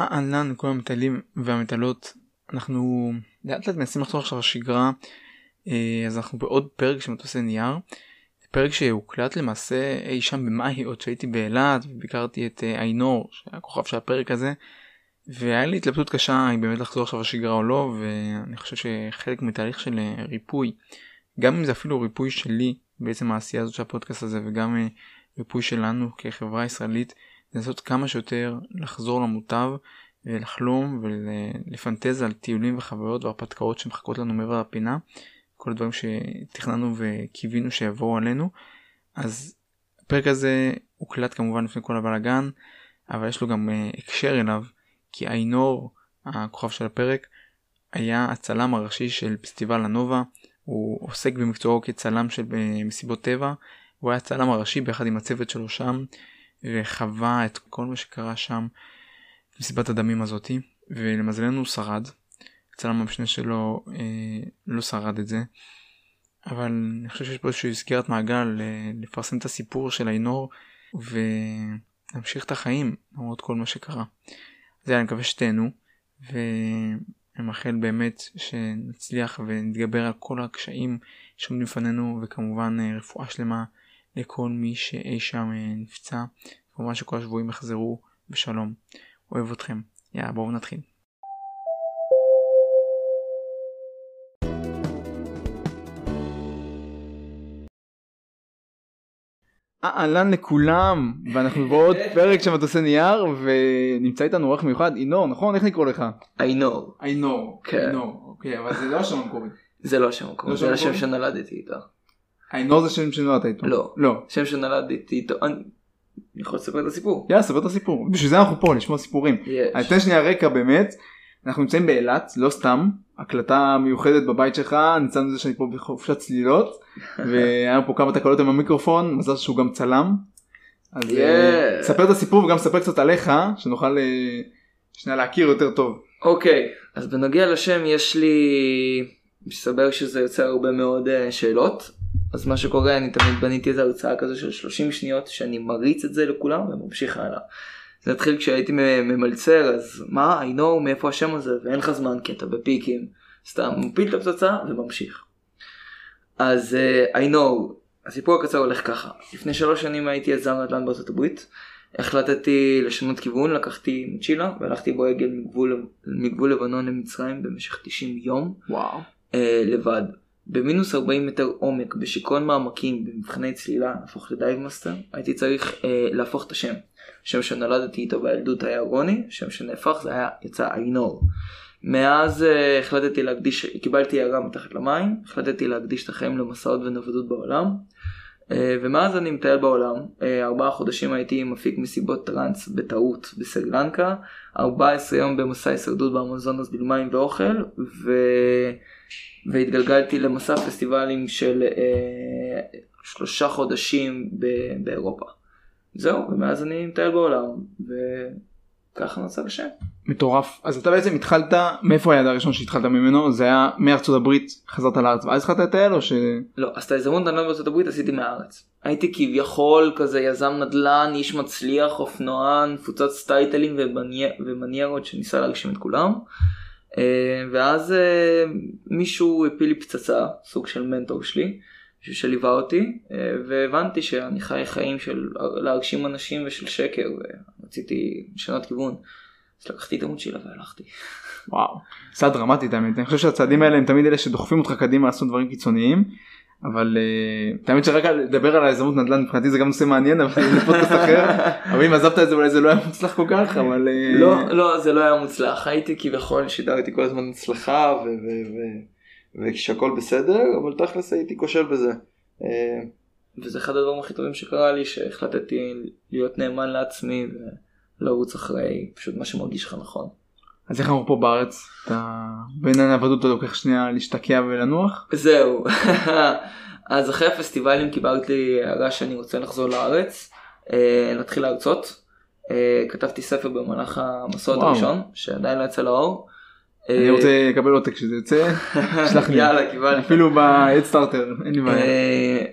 אהלן כל המטיילים והמטיילות אנחנו לאט לאט מנסים לחזור עכשיו לשגרה אה, אז אנחנו בעוד פרק של מטוסי נייר. פרק שהוקלט למעשה אי שם במאי עוד שהייתי באילת וביקרתי את אה, איינור שהיה כוכב של הפרק הזה. והיה לי התלבטות קשה אם באמת לחזור עכשיו לשגרה או לא ואני חושב שחלק מתהליך של אה, ריפוי גם אם זה אפילו ריפוי שלי בעצם העשייה הזאת של הפודקאסט הזה וגם ריפוי שלנו כחברה ישראלית לנסות כמה שיותר לחזור למוטב ולחלום ולפנטז על טיולים וחוויות והרפתקאות שמחכות לנו מעבר לפינה. כל הדברים שתכננו וקיווינו שיבואו עלינו. אז הפרק הזה הוקלט כמובן לפני כל הבלאגן, אבל יש לו גם uh, הקשר אליו, כי איינור, הכוכב של הפרק, היה הצלם הראשי של פסטיבל הנובה, הוא עוסק במקצועו כצלם של אה, מסיבות טבע, הוא היה הצלם הראשי ביחד עם הצוות שלו שם, וחווה את כל מה שקרה שם, מסיבת הדמים הזאתי, ולמזלנו הוא שרד. הצלם המשנה שלו אה, לא שרד את זה. אבל אני חושב שיש פה איזושהי סגירת מעגל אה, לפרסם את הסיפור של איינור ולהמשיך את החיים למרות כל מה שקרה. אז אני מקווה שתהנו ואני מאחל באמת שנצליח ונתגבר על כל הקשיים שעומדים לפנינו וכמובן אה, רפואה שלמה לכל מי שאי שם אה, נפצע. כמובן שכל השבויים יחזרו בשלום. אוהב אתכם. יאללה בואו נתחיל. אהלן לכולם ואנחנו בעוד פרק של מטוסי נייר ונמצא איתנו עורך מיוחד אינור נכון איך לקרוא לך? איינור. איינור. כן. אוקיי אבל זה לא השם המקורי. זה לא השם המקורי לא זה שם השם? שנולדתי איתו. איינור זה שם שנולדת איתו. לא. לא. שם שנולדתי איתו. אני אני יכול לספר את הסיפור. יאללה ספר את הסיפור בשביל זה אנחנו פה לשמוע סיפורים. אני יש. אתן שנייה רקע באמת אנחנו נמצאים באילת לא סתם הקלטה מיוחדת בבית שלך ניצלנו מזה שאני פה בחופשת צלילות והיה פה כמה תקלות עם המיקרופון מזל שהוא גם צלם. אז אה, Yeah. ספר את הסיפור וגם ספר קצת עליך שנוכל אה, שנייה להכיר יותר טוב. אוקיי אז בנוגע לשם יש לי מסתבר שזה יוצר הרבה מאוד אה, שאלות. אז מה שקורה אני תמיד בניתי איזה הרצאה כזו של 30 שניות שאני מריץ את זה לכולם וממשיך הלאה. זה התחיל כשהייתי ממלצר אז מה I know מאיפה השם הזה ואין לך זמן כי אתה בפיקים סתם מפיל את הפצצה וממשיך. אז uh, I know הסיפור הקצר הולך ככה לפני שלוש שנים הייתי יזם נדל"ן בארצות הברית החלטתי לשנות כיוון לקחתי מוצ'ילה והלכתי ברגל מגבול, מגבול לבנון למצרים במשך 90 יום וואו. אה, לבד. במינוס 40 מטר עומק, בשיכרון מעמקים, במבחני צלילה, להפוך ל dive master, הייתי צריך אה, להפוך את השם. שם שנולדתי איתו בילדות היה רוני, שם שנהפך זה היה, יצא איינור. מאז אה, החלטתי להקדיש, קיבלתי הארה מתחת למים, החלטתי להקדיש את החיים למסעות ונוודות בעולם. אה, ומאז אני מטייל בעולם, אה, ארבעה חודשים הייתי מפיק מסיבות טראנס בטעות בסרילנקה, 14 יום במסע הישרדות באמזונס בלי מים ואוכל, ו... והתגלגלתי למסע פסטיבלים של אה, שלושה חודשים ב- באירופה. זהו, ומאז אני מטייל בעולם, וככה נוצר השם. מטורף אז אתה בעצם התחלת מאיפה היעד הראשון שהתחלת ממנו זה היה מארצות הברית חזרת לארץ ואז התחלת לטייל או ש... לא, אז את ההזדמנות נדל"ן בארצות הברית עשיתי מהארץ. הייתי כביכול כזה יזם נדל"ן, איש מצליח, אופנוען, מפוצץ טייטלים ומני- ומניירות שניסה להגשים את כולם. אה, ואז אה, מישהו הפיל לי פצצה, סוג של מנטור שלי, מישהו שליווה אותי, אה, והבנתי שאני חי חיים של להגשים אנשים ושל שקר, ורציתי לשנות כיוון. אז לקחתי את עמוד שלה והלכתי. וואו. צעד דרמטי האמת אני חושב שהצעדים האלה הם תמיד אלה שדוחפים אותך קדימה לעשות דברים קיצוניים. אבל uh, האמת שרק לדבר על היזמות נדל"ן מבחינתי זה גם נושא מעניין אבל זה פודקאסט אחר אבל אם עזבת את זה אולי זה לא היה מוצלח כל כך אבל אה, לא, לא, זה לא היה מוצלח. הייתי כביכול שידרתי כל הזמן הצלחה ו- ו- ו- ושהכל בסדר, אבל תכלס הייתי כושל בזה. אה, וזה אחד הדברים הכי טובים שקרה לי, שהחלטתי להיות נאמן לעצמי ולרוץ אחרי פשוט מה שמרגיש לך נכון. אז איך אנחנו פה בארץ אתה בין העבדות אתה לוקח שנייה להשתקע ולנוח זהו. אז אחרי הפסטיבלים קיבלתי הערה שאני רוצה לחזור לארץ, אה, להתחיל להרצות. אה, כתבתי ספר במהלך וואו. הראשון, שעדיין לא יצא לאור. אני אה, רוצה לקבל עותק כשזה יוצא שלח לי יאללה קיבלתי. אפילו ב-head starter אין לי בעיה. אה,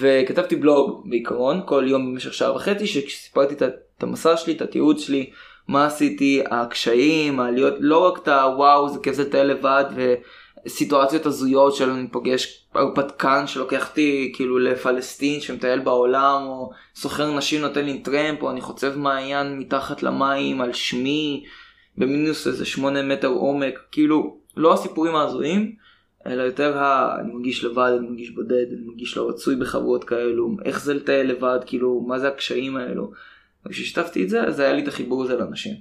וכתבתי בלוג בעיקרון כל יום במשך שעה וחצי שסיפרתי את המסע שלי את התיעוד שלי מה עשיתי הקשיים העליות לא רק את הוואו זה כיף לטייל לבד וסיטואציות הזויות של אני פוגש הרפתקן שלוקח אותי כאילו לפלסטין שמטייל בעולם או סוחר נשים נותן לי טרמפ או אני חוצב מעיין מתחת למים על שמי במינוס איזה שמונה מטר עומק כאילו לא הסיפורים ההזויים אלא יותר ה... אני מרגיש לבד, אני מרגיש בודד, אני מרגיש לא רצוי בחברות כאלו, איך זה לטייל לבד, כאילו, מה זה הקשיים האלו. וכששיתפתי את זה, אז היה לי את החיבור הזה לאנשים.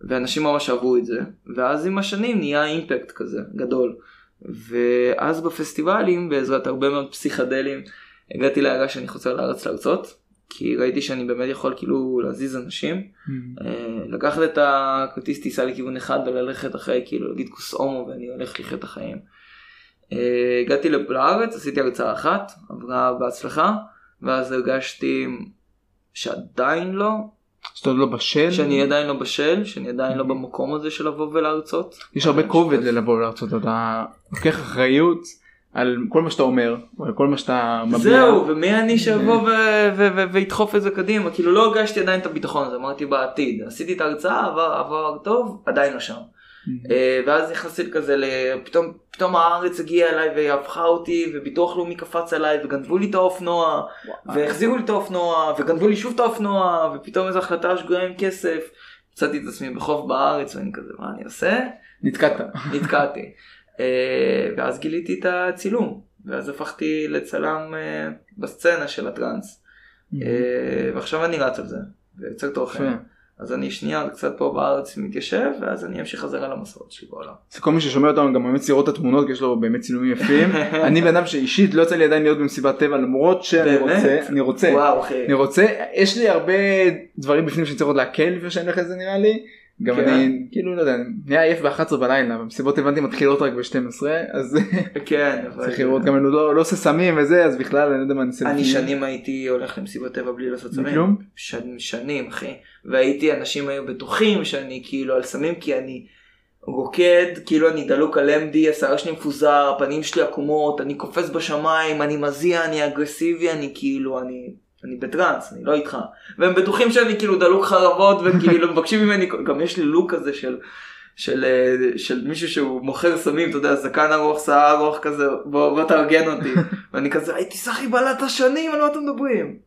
ואנשים ממש אהבו את זה, ואז עם השנים נהיה אימפקט כזה, גדול. ואז בפסטיבלים, בעזרת הרבה מאוד פסיכדלים, הגעתי להערה שאני חוזר לארץ להרצות, כי ראיתי שאני באמת יכול כאילו להזיז אנשים. אה, לקחת את הכרטיס טיסה לכיוון אחד וללכת אחרי כאילו להגיד כוס הומו ואני הולך לחיות את החיים. אה, הגעתי לארץ עשיתי הרצאה אחת עברה בהצלחה ואז הרגשתי שעדיין לא שאתה עוד לא בשל. שאני עדיין לא בשל שאני עדיין לא במקום הזה של לבוא ולהרצות. יש הרבה כובד. ללבוא לארצות אתה לוקח אחריות על כל מה שאתה אומר על כל מה שאתה מביע. זהו ומי אני ו- וידחוף את זה קדימה כאילו לא הרגשתי עדיין את הביטחון הזה אמרתי בעתיד עשיתי את ההרצאה עבר עבר טוב עדיין לא שם. אה, ואז נכנסתי כזה לפתאום פתאום הארץ הגיעה אליי והפכה אותי וביטוח לאומי קפץ עליי וגנבו לי את האופנוע והחזירו לי את האופנוע וגנבו לי שוב את האופנוע ופתאום איזו החלטה שגויה עם כסף. מצאתי את עצמי בחוף בארץ ואני כזה מה אני עושה? נתקעת. נתקעתי. אה, ואז גיליתי את הצילום ואז הפכתי לצלם אה, בסצנה של הטראנס. ועכשיו אני רץ על זה ויוצר תוכן. אז אני שנייה קצת פה בארץ מתיישב ואז אני אמשיך חזרה למסורת שלי בעולם. אז כל מי ששומע אותנו גם באמת לראות את התמונות כי יש לו באמת צילומים יפים. אני בן אדם שאישית לא יצא לי עדיין להיות במסיבת טבע למרות שאני? רוצה אני רוצה וואו. אני רוצה יש לי הרבה דברים בפנים שאני צריך עוד להקל לפני שאני הולך לזה נראה לי. גם כן. אני כאילו לא יודע נהיה עייף ב-11 בלילה במסיבות הבנתי מתחילות רק ב-12 אז כן. צריך לראות גם אני לא לא עושה סמים וזה אז בכלל אני לא יודע מה אני עושה. אני. שנים הייתי הולך למסיבות טבע בלי לעשות סמים. שנים אחי. והייתי אנשים היו בטוחים שאני כאילו על סמים כי אני רוקד כאילו אני דלוק על MD השיער שלי מפוזר הפנים שלי עקומות אני קופץ בשמיים אני מזיע אני אגרסיבי אני כאילו אני. אני בטראנס, אני לא איתך. והם בטוחים שאני כאילו דלוק חרבות וכאילו מבקשים ממני, גם יש לי לוק כזה של, של, אה, של מישהו שהוא מוכר סמים, אתה יודע, זקן ארוך, שיער ארוך כזה, בוא, בוא תארגן אותי. ואני כזה, הייתי סחי בלט השנים, על מה אתם מדברים?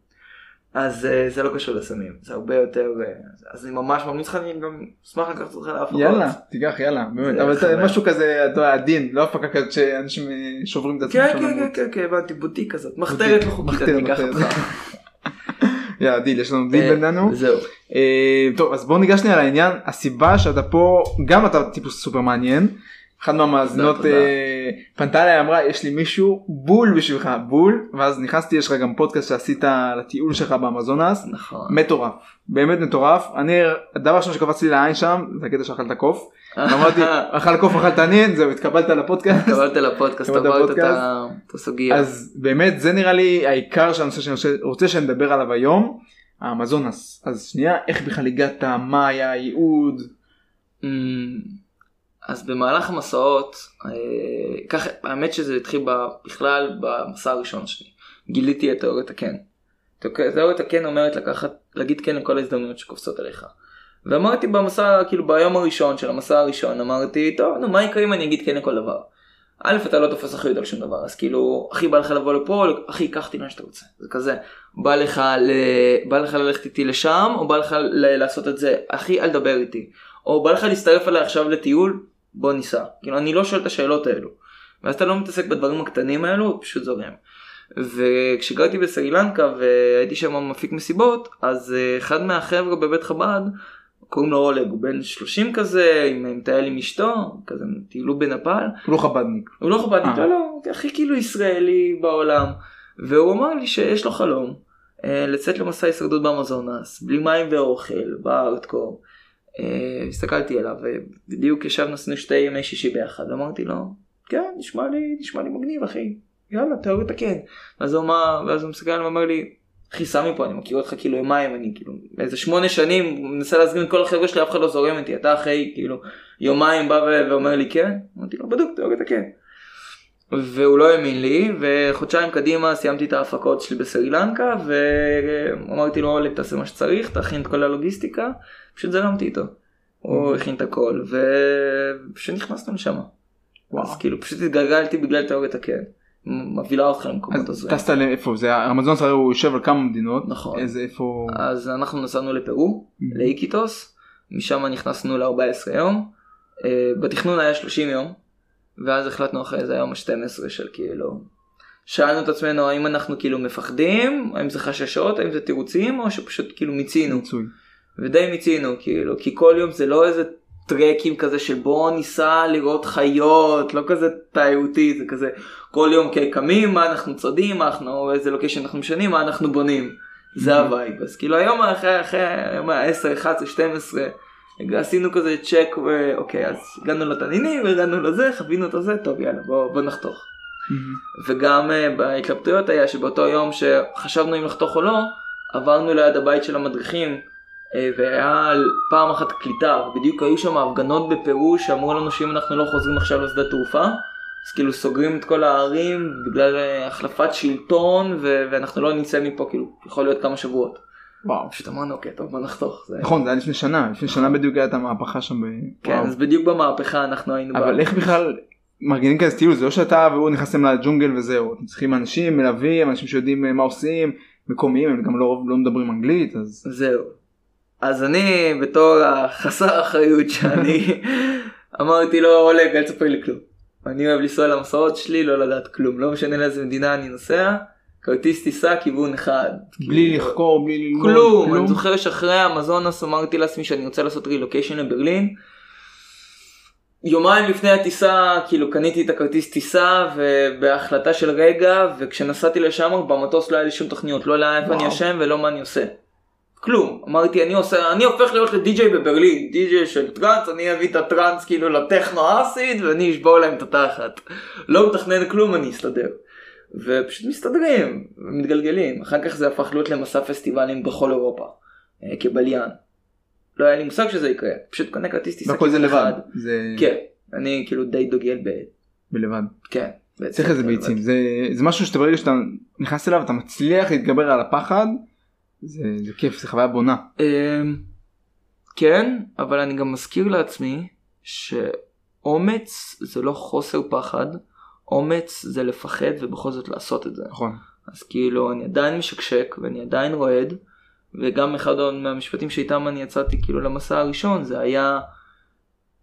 אז אה, זה לא קשור לסמים, זה הרבה יותר, אה, אז אני ממש ממליץ לך, אני גם אשמח לקחת אותך להפקות. יאללה תיקח יאללה באמת אבל זה. משהו כזה אתה יודע עדין לא הפקה כזאת שאנשים שוברים את עצמם. כן, שם כן. כן, כן, כן, הבנתי, בוטיק כזאת, מחתרת לא חוקית, מחתרת, אני אקח. אותך. יאללה דיל יש לנו דיל אה, בינינו. זהו. אה, טוב אז בוא ניגש שנייה לעניין הסיבה שאתה פה גם אתה טיפוס סופר מעניין. אחת מהמאזינות. אה, פנתה אליי אמרה יש לי מישהו בול בשבילך בול ואז נכנסתי יש לך גם פודקאסט שעשית לטיול שלך באמזונס נכון. מטורף באמת מטורף אני הדבר הראשון שקפץ לי לעין שם זה הקטע שאכלת קוף אמרתי אכל קוף אכל תנין זהו התקבלת לפודקאסט קבלת לפודקאסט, עברת את הסוגיה. אז באמת זה נראה לי העיקר של הנושא שאני רוצה- שנדבר עליו היום האמזונס אז שנייה איך בכלל הגעת מה היה הייעוד אמ, אז במהלך המסעות, אה, ככה, האמת שזה התחיל בכלל במסע הראשון שלי. גיליתי את תיאוריית הכן. תיאוריית הכן אומרת לקחת, להגיד כן לכל ההזדמנויות שקופצות עליך. ואמרתי במסע, כאילו ביום הראשון של המסע הראשון, אמרתי, טוב, נו, מה יקרה אם אני אגיד כן לכל דבר? א', אתה לא תופס אחריות על שום דבר, אז כאילו, אחי, בא לך לבוא לפה, אחי, קח לאן שאתה רוצה. זה כזה, בא לך, ל... בא לך ללכת איתי לשם, או בא לך ל... לעשות את זה, אחי, אל תדבר איתי. או בא לך להצטרף אליי עכשיו לטיול, בוא ניסע. כאילו, אני לא שואל את השאלות האלו. ואז אתה לא מתעסק בדברים הקטנים האלו, פשוט זורם. וכשגרתי בסרילנקה והייתי שם מפיק מסיבות, אז אה, אחד מהחבר'ה בבית חב"ד, קוראים לו אולג, הוא בן 30 כזה, עם מטייל עם אשתו, כזה טיילו בנפאל, הוא לא חבדניק הוא לא חב"דניק, אה. לא לא, הכי כאילו ישראלי בעולם. והוא אמר לי שיש לו חלום אה, לצאת למסע הישרדות באמזונס, בלי מים ואוכל, בארדקור. אה, הסתכלתי עליו ובדיוק ישבנו עשינו שתי ימי שישי ביחד ואמרתי לו כן נשמע לי נשמע לי מגניב אחי יאללה תיאוריות הכן. אז הוא אמר ואז הוא מסתכל עליי ואומר לי אחי סמי פה אני מכיר אותך כאילו יומיים אני כאילו איזה שמונה שנים מנסה להזמין את כל החבר'ה שלי אף אחד לא זורם איתי אתה אחרי כאילו יומיים בא ואומר לי כן אמרתי לו בדוק תיאוריות הכן. והוא לא האמין לי, וחודשיים קדימה סיימתי את ההפקות שלי בסרי לנקה, ואמרתי לו, אולג תעשה מה שצריך, תכין את כל הלוגיסטיקה, פשוט זרמתי איתו. הוא הכין את הכל, ופשוט נכנסנו לשם. אז כאילו פשוט התגלגלתי בגלל תיאוריית הקן. מובילה אותך למקומות אז הזויים. טסת לאיפה זה הרמזון הרי הוא יושב על כמה מדינות נכון. איזה איפה אז אנחנו נסענו לפרו. לאיקיטוס, משם נכנסנו ל-14 יום, אה, בתכנון היה 30 יום, ואז החלטנו אחרי זה היום ה-12 של כאילו, שאלנו את עצמנו האם אנחנו כאילו מפחדים, האם זה חששות, האם זה תירוצים, או שפשוט כאילו מיצינו, מיצוי. ודי מיצינו כאילו, כי כל יום זה לא איזה טרקים כזה של בוא ניסע לראות חיות, לא כזה תיירותי, זה כזה כל יום קמים, מה אנחנו צודים, מה אנחנו, איזה לוקיישן אנחנו משנים, מה אנחנו בונים. זה Mhm. ה vibe. אז כאילו היום אחרי, אחרי היום ה-10, 11, 12, עשינו כזה צ'ק, ואוקיי, אז הגענו לתנינים, הגענו לזה, חווינו את הזה, טוב יאללה בוא, בוא נחתוך. מהמם. וגם uh, בהתלבטויות היה שבאותו יום שחשבנו אם לחתוך או לא, עברנו ליד הבית של המדריכים והיה על פעם אחת קליטה, ובדיוק היו שם הפגנות בפרו שאמרו לנו שאם אנחנו לא חוזרים עכשיו לשדה תעופה, אז כאילו סוגרים את כל הערים בגלל uh, החלפת שלטון ו- ואנחנו לא נצא מפה כאילו, יכול להיות כמה שבועות. וואו. פשוט אמרנו אוקיי טוב בוא נחתוך. זה... נכון זה היה לפני שנה לפני שנה בדיוק הייתה המהפכה שם. ב- כן, וואו. אז בדיוק במהפכה אנחנו היינו. אבל ב- איך בכלל מארגנים כזה טיול זה לא שאתה והוא נכנסתם לג'ונגל וזהו אתם צריכים אנשים מלווים אנשים שיודעים אה, מה עושים מקומיים הם גם לא לא מדברים אנגלית אז זהו. אז אני בתור החסר אחריות שאני אמרתי לו אולג אל תספר לי כלום. אני אוהב לנסוע למסעות שלי לא לדעת כלום לא משנה לאיזה מדינה אני נוסע כרטיס טיסה כיוון אחד. בלי כאילו, לחקור בלי ללמוד כלום. אני זוכר שאחרי המזונוס אמרתי לעצמי שאני רוצה לעשות רילוקיישן לברלין. יומיים לפני הטיסה כאילו קניתי את הכרטיס טיסה ובהחלטה של רגע וכשנסעתי לשם במטוס לא היה לי שום תוכניות לא היה איפה אני. ישן ולא מה אני עושה. כלום אמרתי אני עושה אני הופך להיות לדי-ג'יי בברלין די-ג'יי של טראנס אני אביא את הטראנס כאילו לטכנו אסיד ואני אשבור להם את התחת. לא מתכנן כלום אני אסתדר. ופשוט מסתדרים ומתגלגלים אחר כך זה הפך להיות למסע פסטיבלים בכל אירופה אה, כבליין. לא היה לי מושג שזה יקרה פשוט קונה כרטיס טיסה והכל זה כיוון לבד אחד. זה כן אני כאילו די דוגל ב... בלבד כן. צריך איזה ביצים זה זה משהו שאתה ברגע שאתה נכנס אליו אתה מצליח להתגבר על הפחד זה זה כיף זה חוויה בונה אמ, כן אבל אני גם מזכיר לעצמי שאומץ זה לא חוסר פחד אומץ זה לפחד ובכל זאת לעשות את זה. נכון אז כאילו אני עדיין משקשק ואני עדיין רועד וגם אחד מהמשפטים שאיתם אני יצאתי כאילו למסע הראשון זה היה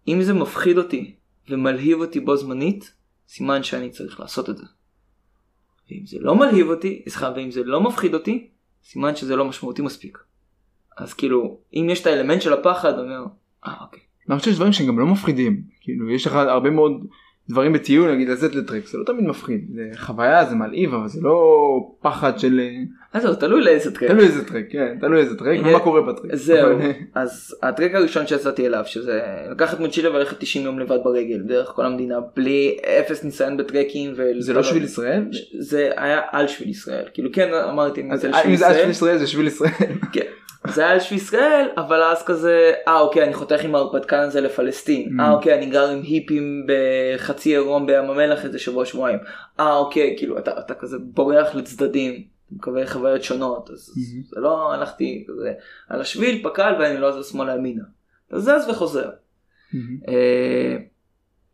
אם זה מפחיד אותי ומלהיב אותי בו זמנית סימן שאני צריך לעשות את זה. ואם זה לא מלהיב אותי, סליחה, ואם זה לא מפחיד אותי סימן שזה לא משמעותי מספיק. אז כאילו אם יש את האלמנט של הפחד אומר אה אוקיי. אני חושב שיש דברים שהם גם לא מפחידים כאילו יש לך הרבה מאוד דברים בטיול נגיד לצאת לטרק זה לא תמיד מפחיד זה חוויה זה מלהיב אבל זה לא פחד של אז זהו תלוי לאיזה טרק. תלוי איזה טרק כן תלוי איזה טרק אה, ומה קורה בטרק. זהו, אז הטרק הראשון שיצאתי אליו שזה לקחת מוצ'ילה וללכת 90 יום לבד ברגל דרך כל המדינה בלי אפס ניסיון בטרקים. זה לא שביל ישראל? זה היה על שביל ישראל כאילו כן אמרתי אם זה על שביל ישראל. ישראל זה שביל ישראל. זה היה שביל ישראל אבל אז כזה אה אוקיי אני חותך עם ההרפתקן הזה לפלסטין Mm. אה אוקיי אני גר עם היפים בחצי עירום בים המלח איזה שבוע שבועיים אה אוקיי כאילו אתה, אתה כזה בורח לצדדים מקבל חוויות שונות אז Mhm. זה לא הלכתי כזה על השביל פקל ואני לא זז שמאלה ימינה. אתה זז וחוזר. אה,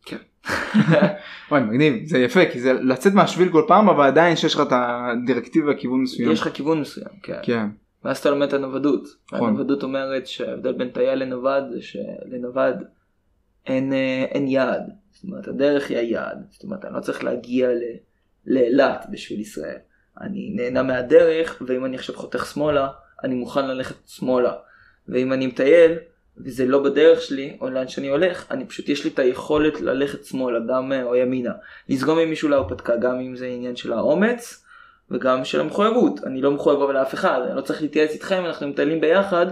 כן. וואי מגניב זה יפה כי זה לצאת מהשביל כל פעם אבל עדיין שיש לך את הדירקטיבה כיוון מסוים. יש לך כיוון מסוים כן. כן. ואז אתה לומד את הנוודות. נכון. הנוודות אומרת שההבדל בין טייל לנווד זה שלנווד אין, אה, אין יעד. זאת אומרת הדרך היא היעד. זאת אומרת אני לא צריך להגיע לאילת בשביל ישראל. אני נהנה מהדרך ואם אני עכשיו חותך שמאלה אני מוכן ללכת שמאלה. ואם אני מטייל וזה לא בדרך שלי או לאן שאני הולך אני פשוט יש לי את היכולת ללכת שמאלה גם אה, או ימינה. לזגום עם מישהו להרפתקה גם אם זה עניין של האומץ וגם של המחויבות אני לא מחויב אבל לאף אחד אני לא צריך להתייעץ איתכם אנחנו מטיילים ביחד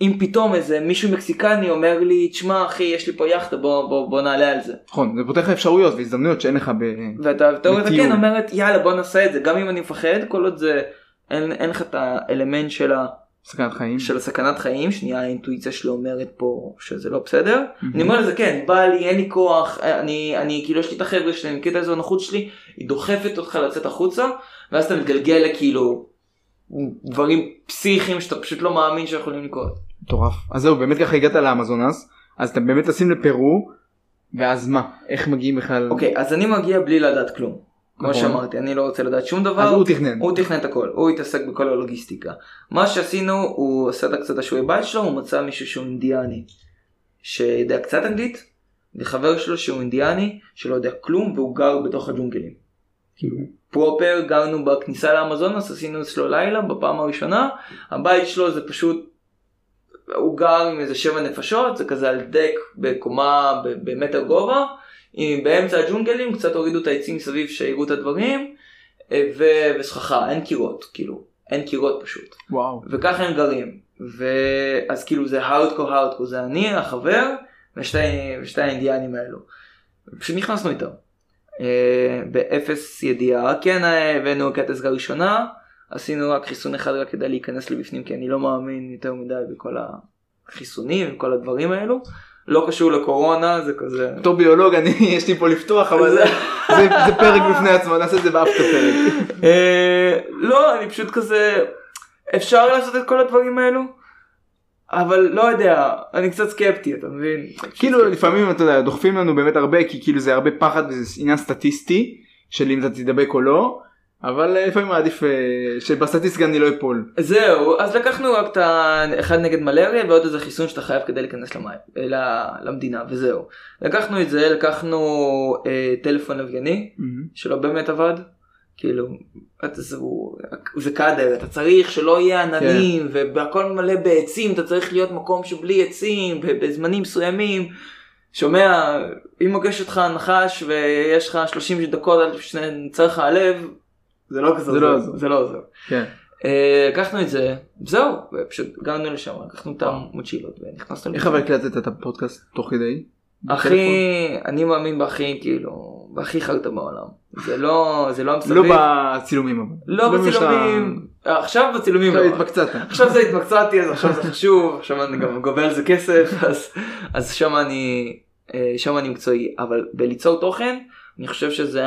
אם פתאום איזה מישהו מקסיקני אומר לי תשמע אחי יש לי פה יאכטה בוא, בוא, בוא נעלה על זה נכון זה פותח לך אפשרויות והזדמנויות שאין לך ב... ואתה תיאוריה בטיול. כן אומרת יאללה בוא נעשה את זה גם אם אני מפחד כל עוד זה אין, אין לך את האלמנט של ה... סכנת חיים. של הסכנת חיים, שנייה האינטואיציה שלי אומרת פה שזה לא בסדר. מהמם. אני אומר לזה כן, בא לי, אין לי כוח, אני, אני כאילו יש לי את החבר'ה שלי, אני מכיר את איזו נוחות שלי, היא דוחפת אותך לצאת החוצה, ואז אתה מתגלגל לכאילו דברים פסיכיים שאתה פשוט לא מאמין שיכולים לקרות. מטורף. אז זהו באמת ככה הגעת לאמזונס אז אתם באמת טסים לפרו ואז מה איך מגיעים בכלל אוקיי, אז אני מגיע בלי לדעת כלום. כמו נכון. שאמרתי, אני לא רוצה לדעת שום דבר. אז הוא תכנן. הוא תכנן את הכל, הוא התעסק בכל הלוגיסטיקה. מה שעשינו, הוא עשה את קצת השיעורי בית שלו, הוא מצא מישהו שהוא אינדיאני, שיודע קצת אנגלית, וחבר שלו שהוא אינדיאני, שלא יודע כלום, והוא גר בתוך הג'ונגלים. כאילו, פרופר, גרנו בכניסה לאמזונס, עשינו אצלו לילה בפעם הראשונה, הבית שלו זה פשוט, הוא גר עם איזה שבע נפשות, זה כזה על דק בקומה במטר גובה, עם- באמצע הג'ונגלים, קצת הורידו את העצים מסביב שיראו את הדברים, אה, ו- וסככה, אין קירות, כאילו, אין קירות פשוט. וואו. וככה הם גרים. ואז כאילו זה הארדקור הארדקור, זה אני, החבר, ושתי, ושתי האינדיאנים האלו. פשוט נכנסנו איתם. אה, באפס ידיעה, כן אה, הבאנו קטע עזרה ראשונה, עשינו רק חיסון אחד רק כדי להיכנס לבפנים, כי אני לא מאמין יותר מדי בכל החיסונים וכל הדברים האלו. לא קשור לקורונה, זה כזה... בתור ביולוג אני יש לי פה לפתוח אבל זה, זה, זה פרק בפני עצמו נעשה את זה באפטר פרק. אה, לא, אני פשוט כזה, אפשר לעשות את כל הדברים האלו, אבל לא יודע, אני קצת סקפטי, אתה מבין? כאילו לפעמים אתה יודע דוחפים לנו באמת הרבה כי כאילו זה הרבה פחד וזה עניין סטטיסטי של אם אתה תדבק או לא אבל אה, לפעמים עדיף אה, שבסטטיסטיקה אני לא אפול. זהו, אז לקחנו רק את האחד נגד מלריה ועוד איזה חיסון שאתה חייב כדי להיכנס למים, אה, למדינה, וזהו. לקחנו את זה, לקחנו אה, טלפון לווייני, שלא באמת עבד. כאילו, זה, הוא- זה קאדר, אתה צריך שלא יהיה עננים, והכל מלא בעצים, אתה צריך להיות מקום שבלי עצים, בזמנים מסוימים. שומע, אם מוגש אותך נחש ויש לך 30 דקות עד שנצא לך הלב, זה לא כזה זה לא עוזר, עוזר. זה לא עוזר. כן. אה, לקחנו את זה, זהו, ופשוט הגענו לשם, לקחנו את המוצ'ילות ונכנסנו איך אבל הקלטת את הפודקאסט תוך כדי? הכי, אני מאמין בהכי, כאילו, בהכי חרטא בעולם. זה לא, זה לא לא מסביב. בצילומים אבל. לא בצילומים, עכשיו בצילומים. עכשיו לא. התמקצעת. עכשיו זה התמקצעתי אז עכשיו זה חשוב עכשיו אני גם גובה על זה כסף אז אז שם אני אה, שם אני מקצועי אבל בליצור תוכן אני חושב שזה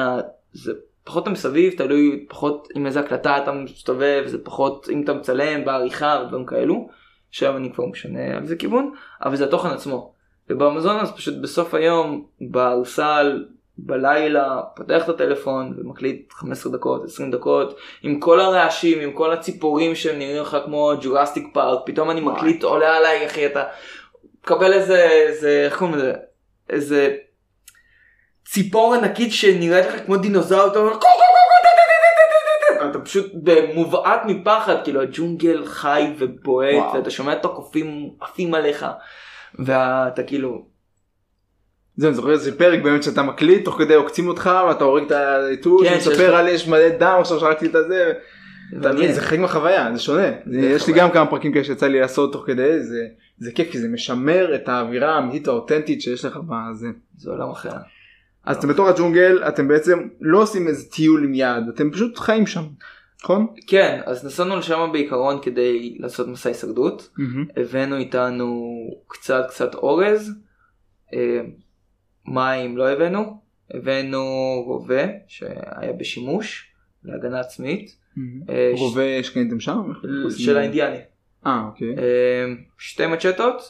זה פחות המסביב תלוי פחות עם איזה הקלטה אתה מסתובב זה פחות אם אתה מצלם בעריכה ודברים כאלו שם אני כבר משנה על זה כיוון אבל זה התוכן עצמו. ובאמזון אז פשוט בסוף היום בארסל בלילה פותח את הטלפון ומקליט 15 דקות 20 דקות עם כל הרעשים עם כל הציפורים שהם נראים לך כמו ג'ורסטיק פארק פתאום אני. מקליט עולה עליי אחי אתה מקבל איזה איזה איך קוראים לזה איזה ציפור ענקית שנראית לך כמו דינוזאור אתה אומר. אתה פשוט מובעט מפחד כאילו הג'ונגל חי ובועט. ואתה שומע את הקופים עפים עליך ואתה כאילו זהו, אני זוכר איזה פרק באמת שאתה מקליט תוך כדי עוקצים אותך ואתה הורג את העיתוי כן, לך- על יש מלא דם עכשיו שרקתי את הזה. אתה מבין. זה חלק מהחוויה זה שונה זה- זה יש לי. גם כמה פרקים כאלה שיצא לי לעשות תוך כדי זה זה כיף כי זה משמר את האווירה האמיתית האותנטית שיש לך בזה. זה עולם אחר. אז אתם בתור הג'ונגל אתם בעצם לא עושים איזה טיול עם יעד אתם פשוט חיים שם. נכון? כן אז נסענו לשם בעיקרון כדי לעשות מסע הישרדות הבאנו איתנו קצת קצת אורז, אה, מים לא הבאנו, הבאנו רובה שהיה בשימוש להגנה עצמית, אה, ש- רובה שקניתם שם? של האינדיאני, אה אוקיי. אה, שתי מצ'טות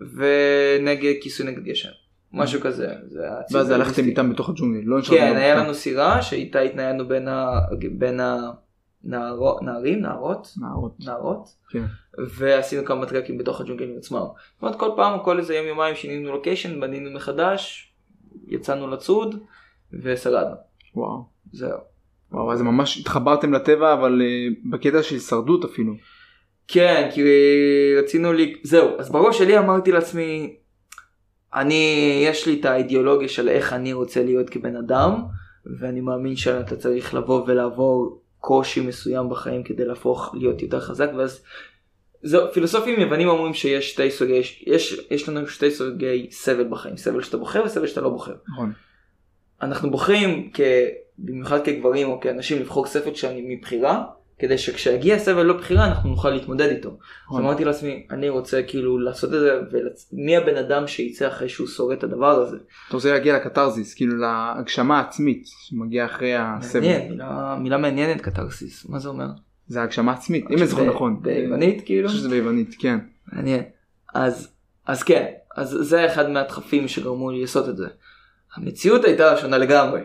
ונגד כיסוי נגד גשם, משהו כזה. זה הציוד ואז הלכתם. איתם בתוך הג'ונגל. לא כן, היה. לנו סירה שאיתה התניידנו בין הנערות, נערים, נערות, נערות. נערות. כן. ועשינו כמה טרקים בתוך הג'ונגלים עצמם. זאת אומרת כל פעם כל איזה יום יומיים שינינו לוקיישן בנינו מחדש יצאנו לצוד ושרדנו וואו. זהו. וואו אז ממש התחברתם לטבע אבל אה, בקטע של הישרדות אפילו. כן כי רצינו לי זהו אז בראש שלי אמרתי לעצמי אני יש לי את האידיאולוגיה של איך אני רוצה להיות כבן אדם ואני מאמין שאתה צריך לבוא ולעבור קושי מסוים בחיים כדי להפוך להיות יותר חזק ואז זהו פילוסופים יוונים אומרים שיש שתי סוגי יש, יש, לנו שתי סוגי סבל בחיים סבל שאתה בוחר וסבל שאתה לא בוחר. נכון. אנחנו בוחרים כ... במיוחד כגברים או כאנשים לבחור סבל שאני מבחירה כדי שכשיגיע סבל לא בחירה אנחנו נוכל להתמודד איתו. אז נכון. אמרתי לעצמי אני רוצה כאילו לעשות את זה ומי הבן אדם שיצא אחרי שהוא שורד את הדבר הזה. אתה רוצה להגיע לקתרזיס כאילו להגשמה עצמית שמגיעה אחרי הסבל. מעניין מילה, מעניינת קתרסיס מה זה אומר? זה הגשמה עצמית אם אני זוכר ב- נכון. ביוונית אני כאילו? חושב שזה ביוונית כן. מעניין. אז, אז כן, אז זה אחד מהדחפים שגרמו לי לעשות את זה. המציאות הייתה שונה לגמרי.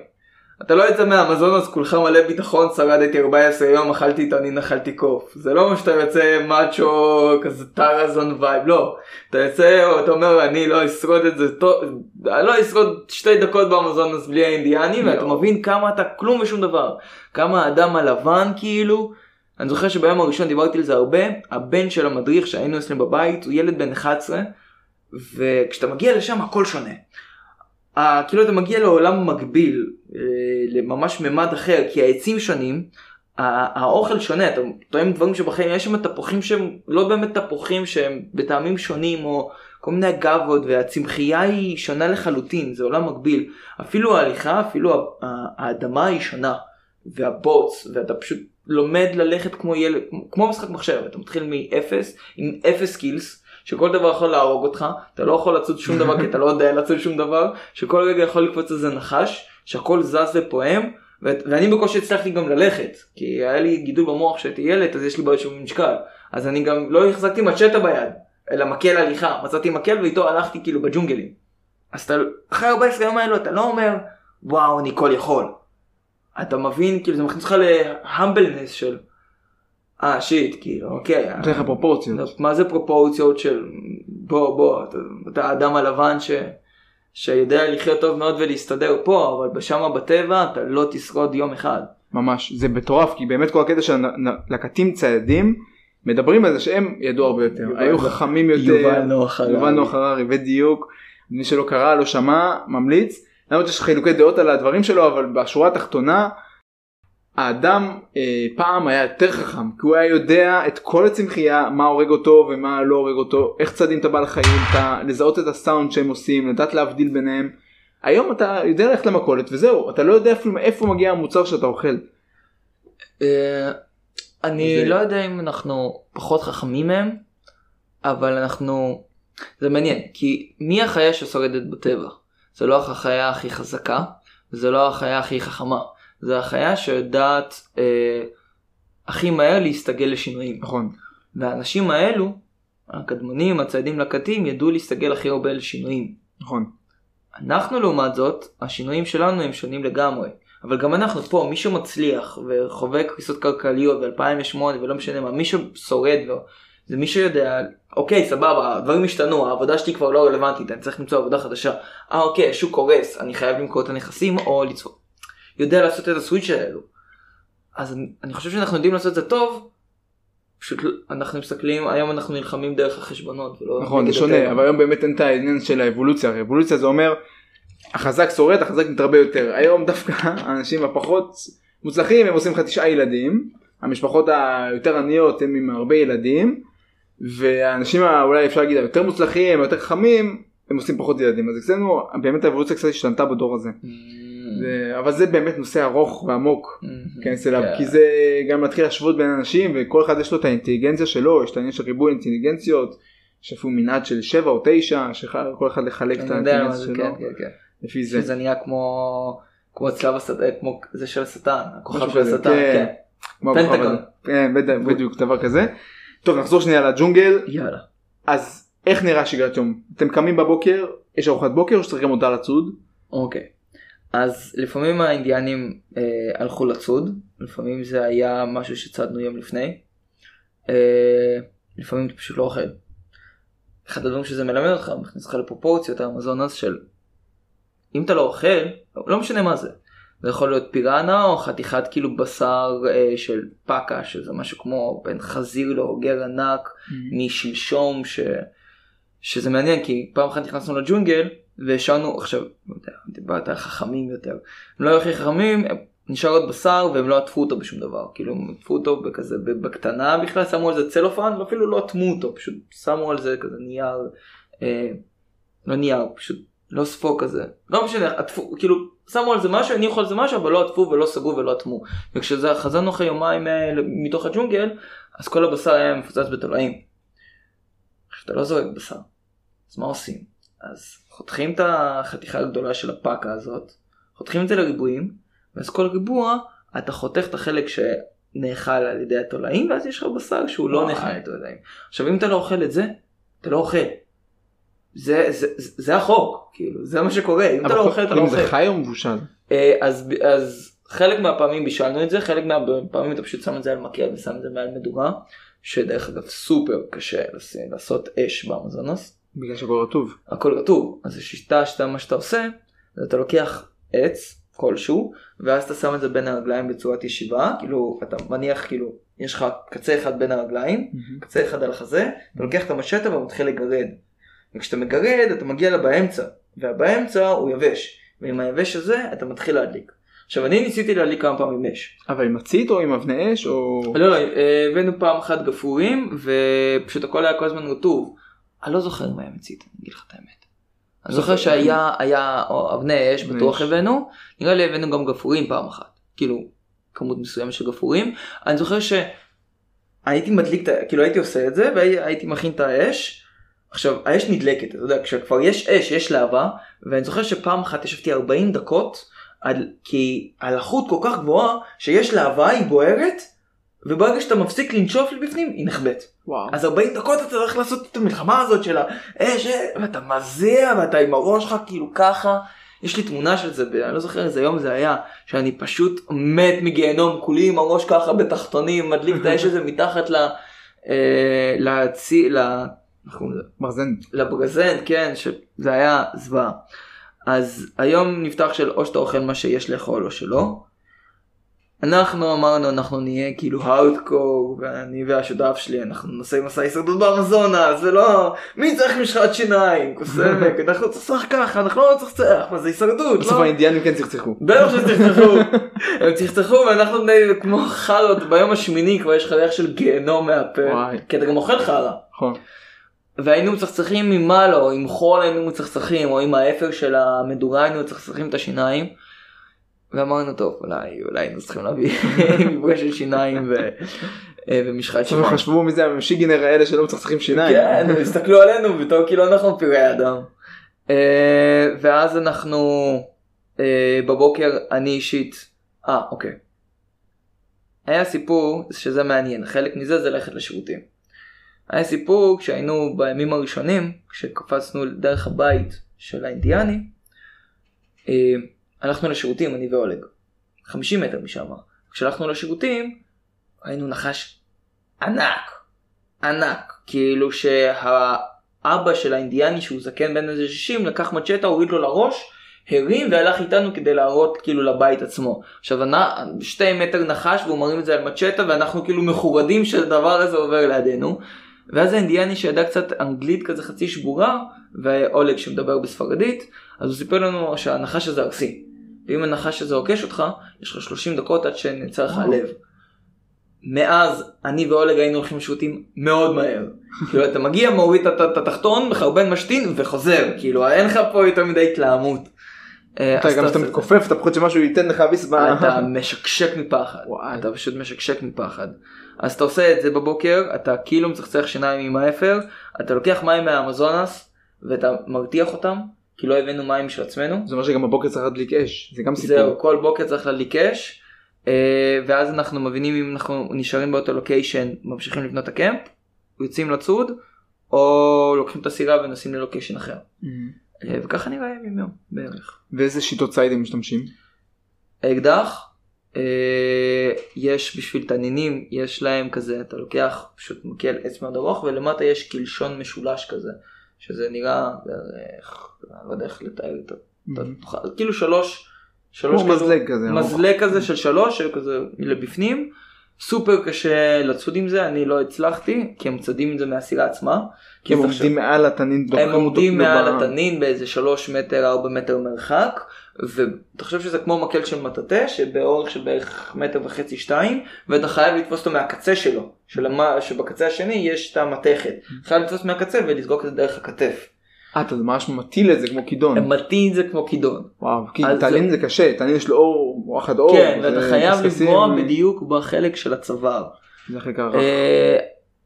אתה לא יוצא מהאמזונס כולך מלא ביטחון, שרדתי 14 יום, אכלתי תנין, אכלתי קוף. זה לא מה שאתה יוצא מאצ'ו, כזה טרזן vibe, לא. אתה יוצא, אתה אומר, אני לא אשרוד את זה טוב, אני לא אשרוד שתי דקות באמזונס בלי האינדיאני, ואתה לא. מבין כמה אתה כלום ושום דבר. כמה האדם הלבן כאילו, אני זוכר שביום הראשון דיברתי על זה הרבה, הבן של המדריך שהיינו אצלם בבית הוא ילד בן 11 וכשאתה מגיע לשם הכל שונה. אה, כאילו אתה מגיע לעולם מקביל, אה, לממש ממד אחר, כי העצים שונים, ה- האוכל שונה, אתה טועם דברים שבחיים, יש שם תפוחים שהם לא באמת תפוחים שהם בטעמים שונים או כל מיני אגבות והצמחייה היא שונה לחלוטין, זה עולם מקביל. אפילו ההליכה, אפילו ה- ה- האדמה היא שונה, והבוץ, ואתה פשוט לומד ללכת כמו ילד, כמו משחק מחשב, אתה מתחיל מאפס, עם אפס קילס, שכל דבר יכול להרוג אותך, אתה לא יכול לצוד שום דבר כי אתה לא יודע לצוד שום דבר, שכל רגע יכול לקפוץ איזה נחש, שהכל זז ופועם, ו- ואני בקושי הצלחתי גם ללכת, כי היה לי גידול במוח כשהייתי ילד, אז יש לי בעיות של משקל, אז אני גם לא החזקתי מצ'טה ביד, אלא מקל הליכה, מצאתי מקל ואיתו הלכתי כאילו בג'ונגלים. אז אתה, אחרי 14 יום האלו אתה לא אומר, וואו אני כל יכול. אתה מבין, כאילו זה מכניס אותך להמבלנס של, אה שיט, כאילו, אוקיי. נותן לך פרופורציות. מה זה פרופורציות של בוא בוא אתה, אתה האדם הלבן ש, שיודע לחיות טוב מאוד ולהסתדר פה אבל בשמה בטבע אתה לא תשרוד יום אחד. ממש זה מטורף כי באמת כל הקטע של לקטים ציידים מדברים על זה שהם ידעו הרבה יותר היו חכמים יותר. יובל נוח הררי בדיוק מי שלא קרא לא שמע ממליץ למרות שיש חילוקי דעות על הדברים שלו אבל בשורה התחתונה האדם אה, פעם היה יותר חכם כי הוא היה יודע את כל הצמחייה מה הורג אותו ומה לא הורג אותו איך צדים את הבעל חיים אתה לזהות את הסאונד שהם עושים לדעת להבדיל ביניהם. היום אתה יודע ללכת למכולת וזהו אתה לא יודע אפילו מאיפה מגיע המוצר שאתה אוכל. אה, אני זה- לא יודע אם אנחנו פחות חכמים מהם אבל אנחנו זה מעניין כי מי החיה ששורדת בטבע זה לא החיה הכי חזקה זה לא החיה הכי חכמה זה החיה שיודעת אה, הכי מהר להסתגל לשינויים. נכון. והאנשים האלו, הקדמונים, הציידים לקטים, ידעו להסתגל הכי הרבה לשינויים. נכון. אנחנו לעומת זאת, השינויים שלנו הם שונים לגמרי. אבל גם אנחנו פה, מי שמצליח וחווה קריסות כלכליות ב-2008 ולא משנה מה, מי ששורד לו, זה מי שיודע, אוקיי סבבה, הדברים השתנו, העבודה שלי כבר לא רלוונטית, אני צריך למצוא עבודה חדשה. אה אוקיי, השוק קורס, אני חייב למכור את הנכסים או לצפות. יודע לעשות את הסוויץ' האלו. אז אני, אני חושב שאנחנו יודעים לעשות את זה טוב, פשוט לא- אנחנו מסתכלים, היום אנחנו נלחמים דרך החשבונות. נכון זה שונה. אבל היום באמת אין את העניין של האבולוציה הרי אבולוציה זה אומר החזק שורד החזק מתרבה יותר היום דווקא האנשים הפחות מוצלחים הם עושים לך תשעה ילדים המשפחות היותר עניות הם עם הרבה ילדים והאנשים אולי אפשר להגיד היותר מוצלחים היותר חכמים הם עושים פחות ילדים אז אצלנו באמת האבולוציה קצת השתנתה בדור הזה Mm, זה, אבל זה באמת נושא ארוך ועמוק mm, להיכנס אליו כן. כי זה גם להתחיל להשוות בין אנשים וכל אחד יש לו את האינטליגנציה שלו יש את העניין של ריבוי אינטליגנציות יש אפילו מנעד של 7 או 9 שכל אחד לחלק את האינטליגנציה שלו כן, כן. לפי זה. שזה נהיה כמו, כמו צלב השטן, כמו זה של השטן, הכוכב של השטן, כן. כן. בדיוק, דבר כזה. טוב נחזור שנייה לג'ונגל יאללה. אז איך נראה שגרת יום אתם קמים בבוקר יש ארוחת בוקר או שצריכים אותה לצוד אוקיי. אז לפעמים האינדיאנים אה, הלכו לצוד, לפעמים זה היה משהו שצדנו יום לפני, אה, לפעמים אתה פשוט לא אוכל. אחד הדברים שזה מלמד אותך, מכניס אותך לפרופורציות אז של אם אתה לא אוכל, לא משנה מה זה. זה יכול להיות פיראנה או חתיכת כאילו בשר אה, של פקה שזה משהו כמו בין חזיר לאוגר ענק משלשום ש... שזה מעניין כי פעם אחת נכנסנו לג'ונגל והשארנו עכשיו לא יודע, דיברת על חכמים יותר הם לא היו הכי חכמים נשאר עוד בשר והם לא עטפו אותו בשום דבר כאילו הם עטפו אותו בכזה בקטנה בכלל שמו על זה צלופן ואפילו לא אטמו אותו פשוט שמו על זה כזה נייר אה, לא נייר פשוט לא ספוג כזה. לא משנה, עטפו, כאילו, שמו על זה משהו, הניחו על זה משהו, אבל לא עטפו ולא סגרו ולא אטמו. וכשזה חזרנו אחרי יומיים אה, מתוך הג'ונגל, אז כל הבשר היה מפוצץ בתולעים. אתה לא זורק בשר, אז מה עושים? אז חותכים את החתיכה הגדולה של הפאקה הזאת, חותכים את זה לריבועים, ואז כל ריבוע אתה חותך את החלק שנאכל על ידי התולעים, ואז יש לך בשר שהוא לא נאכל על ידי התולעים. עכשיו אם אתה לא אוכל את זה, אתה לא אוכל. זה, זה, זה, זה החוק, כאילו, זה מה שקורה, אם אתה לא אוכל אתה לא אם אוכל. זה חי או מבושל? אה, אז, אז חלק מהפעמים בישלנו את זה, חלק מהפעמים אתה פשוט שם את זה על מקל ושם את זה מעל מדורה, שדרך אגב סופר קשה לעשות אש באמזונוס, בגלל שהכל רטוב. הכל רטוב, אז השיטה שאתה מה שאתה עושה, זה אתה לוקח עץ כלשהו, ואז אתה שם את זה בין הרגליים בצורת ישיבה, כאילו אתה מניח כאילו, יש לך קצה אחד בין הרגליים, קצה אחד על החזה, אתה לוקח את המשטה ומתחיל לגרד. וכשאתה מגרד אתה מגיע לה באמצע, והבאמצע הוא יבש, ועם היבש הזה אתה מתחיל להדליק. עכשיו אני ניסיתי להדליק כמה פעמים אש. אבל עם מצית או עם אבני אש או... לא לא, הבאנו פעם אחת גפרורים, ופשוט הכל היה כל הזמן רטוב. אני לא זוכר אם היה מצית, אני אגיד לך את האמת. אני זוכר שהיה היה אבני אש בטוח. הבאנו, נראה לי הבאנו גם גפרורים פעם אחת, כאילו כמות מסוימת של גפרורים. אני זוכר שהייתי מדליק, כאילו הייתי עושה את זה והייתי מכין את האש. עכשיו האש נדלקת, אתה יודע, כשכבר יש אש, יש להבה, ואני זוכר שפעם אחת ישבתי 40 דקות, על, כי הלחות כל כך גבוהה, שיש להבה, היא בוערת, וברגע שאתה מפסיק לנשוף לבפנים, היא נחבאת. וואו. אז 40 דקות אתה צריך לעשות את המלחמה הזאת של האש, אה, ואתה מזיע, ואתה עם הראש שלך כאילו ככה. יש לי תמונה של זה, אני לא זוכר איזה יום זה היה, שאני פשוט מת מגיהנום, כולי עם הראש ככה בתחתונים, מדליק את האש הזה מתחת ל... אה, לצי... ל... איך קוראים לזה? מרזן. לברזנט, כן, שזה היה זוועה. אז היום נפתח של או שאתה אוכל מה שיש לאכול או שלא. אנחנו אמרנו אנחנו נהיה כאילו הארדקור ואני והשותף שלי אנחנו נעשה מסע הישרדות באמזונה זה לא מי צריך משחת שיניים קוסמק אנחנו צריך לשחק ככה אנחנו לא צריך לצחק מה זה הישרדות בסוף לא? האינדיאנים כן צחצחו. בטח שצחצחו הם צחצחו ואנחנו כמו חארות ביום השמיני כבר יש לך ריח של גיהנום מהפה. כי אתה גם אוכל חרא. נכון. והיינו מצחצחים ממעלה או עם חול היינו מצחצחים או עם האפר של המדורה היינו מצחצחים את השיניים. ואמרנו טוב אולי אולי היינו צריכים להביא מברש של שיניים ו... אה, ומשחת שיניים. חשבו מי זה השיגינר האלה שלא מצחצחים שיניים. כן, הם הסתכלו עלינו בתור כאילו אנחנו פראי אדם. אה, ואז אנחנו אה, בבוקר אני אישית אה אוקיי. היה סיפור שזה מעניין חלק מזה זה ללכת לשירותים. היה סיפור כשהיינו בימים הראשונים כשקפצנו דרך הבית של האינדיאני אה, הלכנו לשירותים אני ואולג 50 מטר משם. כשהלכנו לשירותים ראינו נחש ענק. ענק. כאילו שהאבא של האינדיאני שהוא זקן בן איזה 60 לקח מצ'טה הוריד לו לראש הרים והלך איתנו כדי להראות כאילו לבית עצמו. עכשיו שתי מטר נחש והוא מרים את זה על מצ'טה ואנחנו כאילו מחורדים שהדבר הזה עובר לידינו. ואז האינדיאני שידע קצת אנגלית כזה חצי שבורה ואולג שמדבר בספרדית אז הוא סיפר לנו שהנחש הזה ארסי ואם הנחש הזה עוקש אותך יש לך 30 דקות עד שנעצר לך. הלב. מאז אני ואולג היינו הולכים לשירותים מאוד מהר. כאילו אתה מגיע מוריד את התחתון מחרבן משתין וחוזר כאילו אין לך פה יותר מדי התלהמות. אה, אתה גם כשאתה. מתכופף אתה פוחד שמשהו ייתן לך ביס ב... אתה משקשק מפחד. אתה פשוט משקשק מפחד. אז אתה עושה את זה בבוקר, אתה כאילו מצחצח שיניים עם האפר, אתה לוקח מים מהאמזונס ואתה מרתיח אותם, כי לא הבאנו מים של עצמנו. זה אומר שגם בבוקר צריך להדליק אש. זה גם זהו, סיפור. כל בוקר צריך להדליק אש, אה, ואז אנחנו מבינים אם אנחנו נשארים באותו לוקיישן, ממשיכים לבנות את הקמפ, יוצאים לצוד, או לוקחים את הסירה ונוסעים ללוקיישן אחר. Mhm. אה, וככה נראה ימים יום בערך. ואיזה שיטות ציד הם משתמשים? האקדח, אה, יש בשביל תנינים, יש להם כזה, אתה לוקח פשוט מקל עץ מאוד ארוך ולמטה יש קלשון משולש כזה, שזה נראה בערך, אני לא יודע איך לתאר את. זה, כאילו שלוש, שלוש כמו כזו- מזלג כזה. מזלג כזה של שלוש, כזה לבפנים, סופר קשה לצוד עם זה, אני לא הצלחתי, כי הם צדים את זה מהסירה עצמה. כי הם עומדים מעל התנין. הם עומדים כאילו מעל התנין באיזה שלוש מטר ארבע מטר מרחק ואתה חושב שזה כמו מקל של מטאטא שבאורך של בערך מטר וחצי שתיים ואתה חייב לתפוס אותו מהקצה שלו של שבקצה השני יש את המתכת חייב לתפוס מהקצה ולזרוק את זה דרך הכתף. אה, אתה ממש מטיל את זה כמו כידון. הם מטים את זה כמו כידון. וואו, כי תנין זה קשה, תנין יש לו אור, וואחד אור. כן, ואתה חייב לפגוע בדיוק בחלק של הצוואר. זה הכי קרה.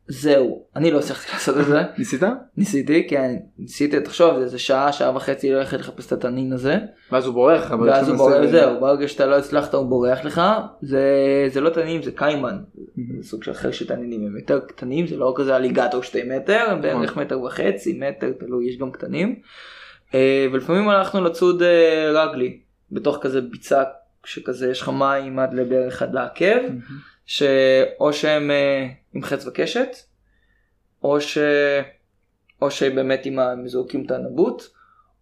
זהו, אני לא הצלחתי לעשות את זה. ניסית? ניסיתי, כן, ניסיתי, תחשוב, זה איזה שעה, שעה וחצי ללכת לחפש את התנין הזה. ואז הוא בורח. אבל ואז הוא בורח, זהו, ברגע שאתה לא הצלחת הוא בורח לך, זה, זה לא תנין, זה קיימן. זה סוג של אחר של תנינים, הם יותר קטנים, זה לא כזה אליגטור שתי מטר, הם בערך נכון. מטר וחצי, מטר, תלוי, יש גם קטנים. אה, ולפעמים הלכנו לצוד אה, רגלי, בתוך כזה ביצה שכזה יש לך מים עד לבערך עד לעקב. שאו שהם אה, עם חץ וקשת, או, ש... או שבאמת עם ה- הם זורקים את הנבוט,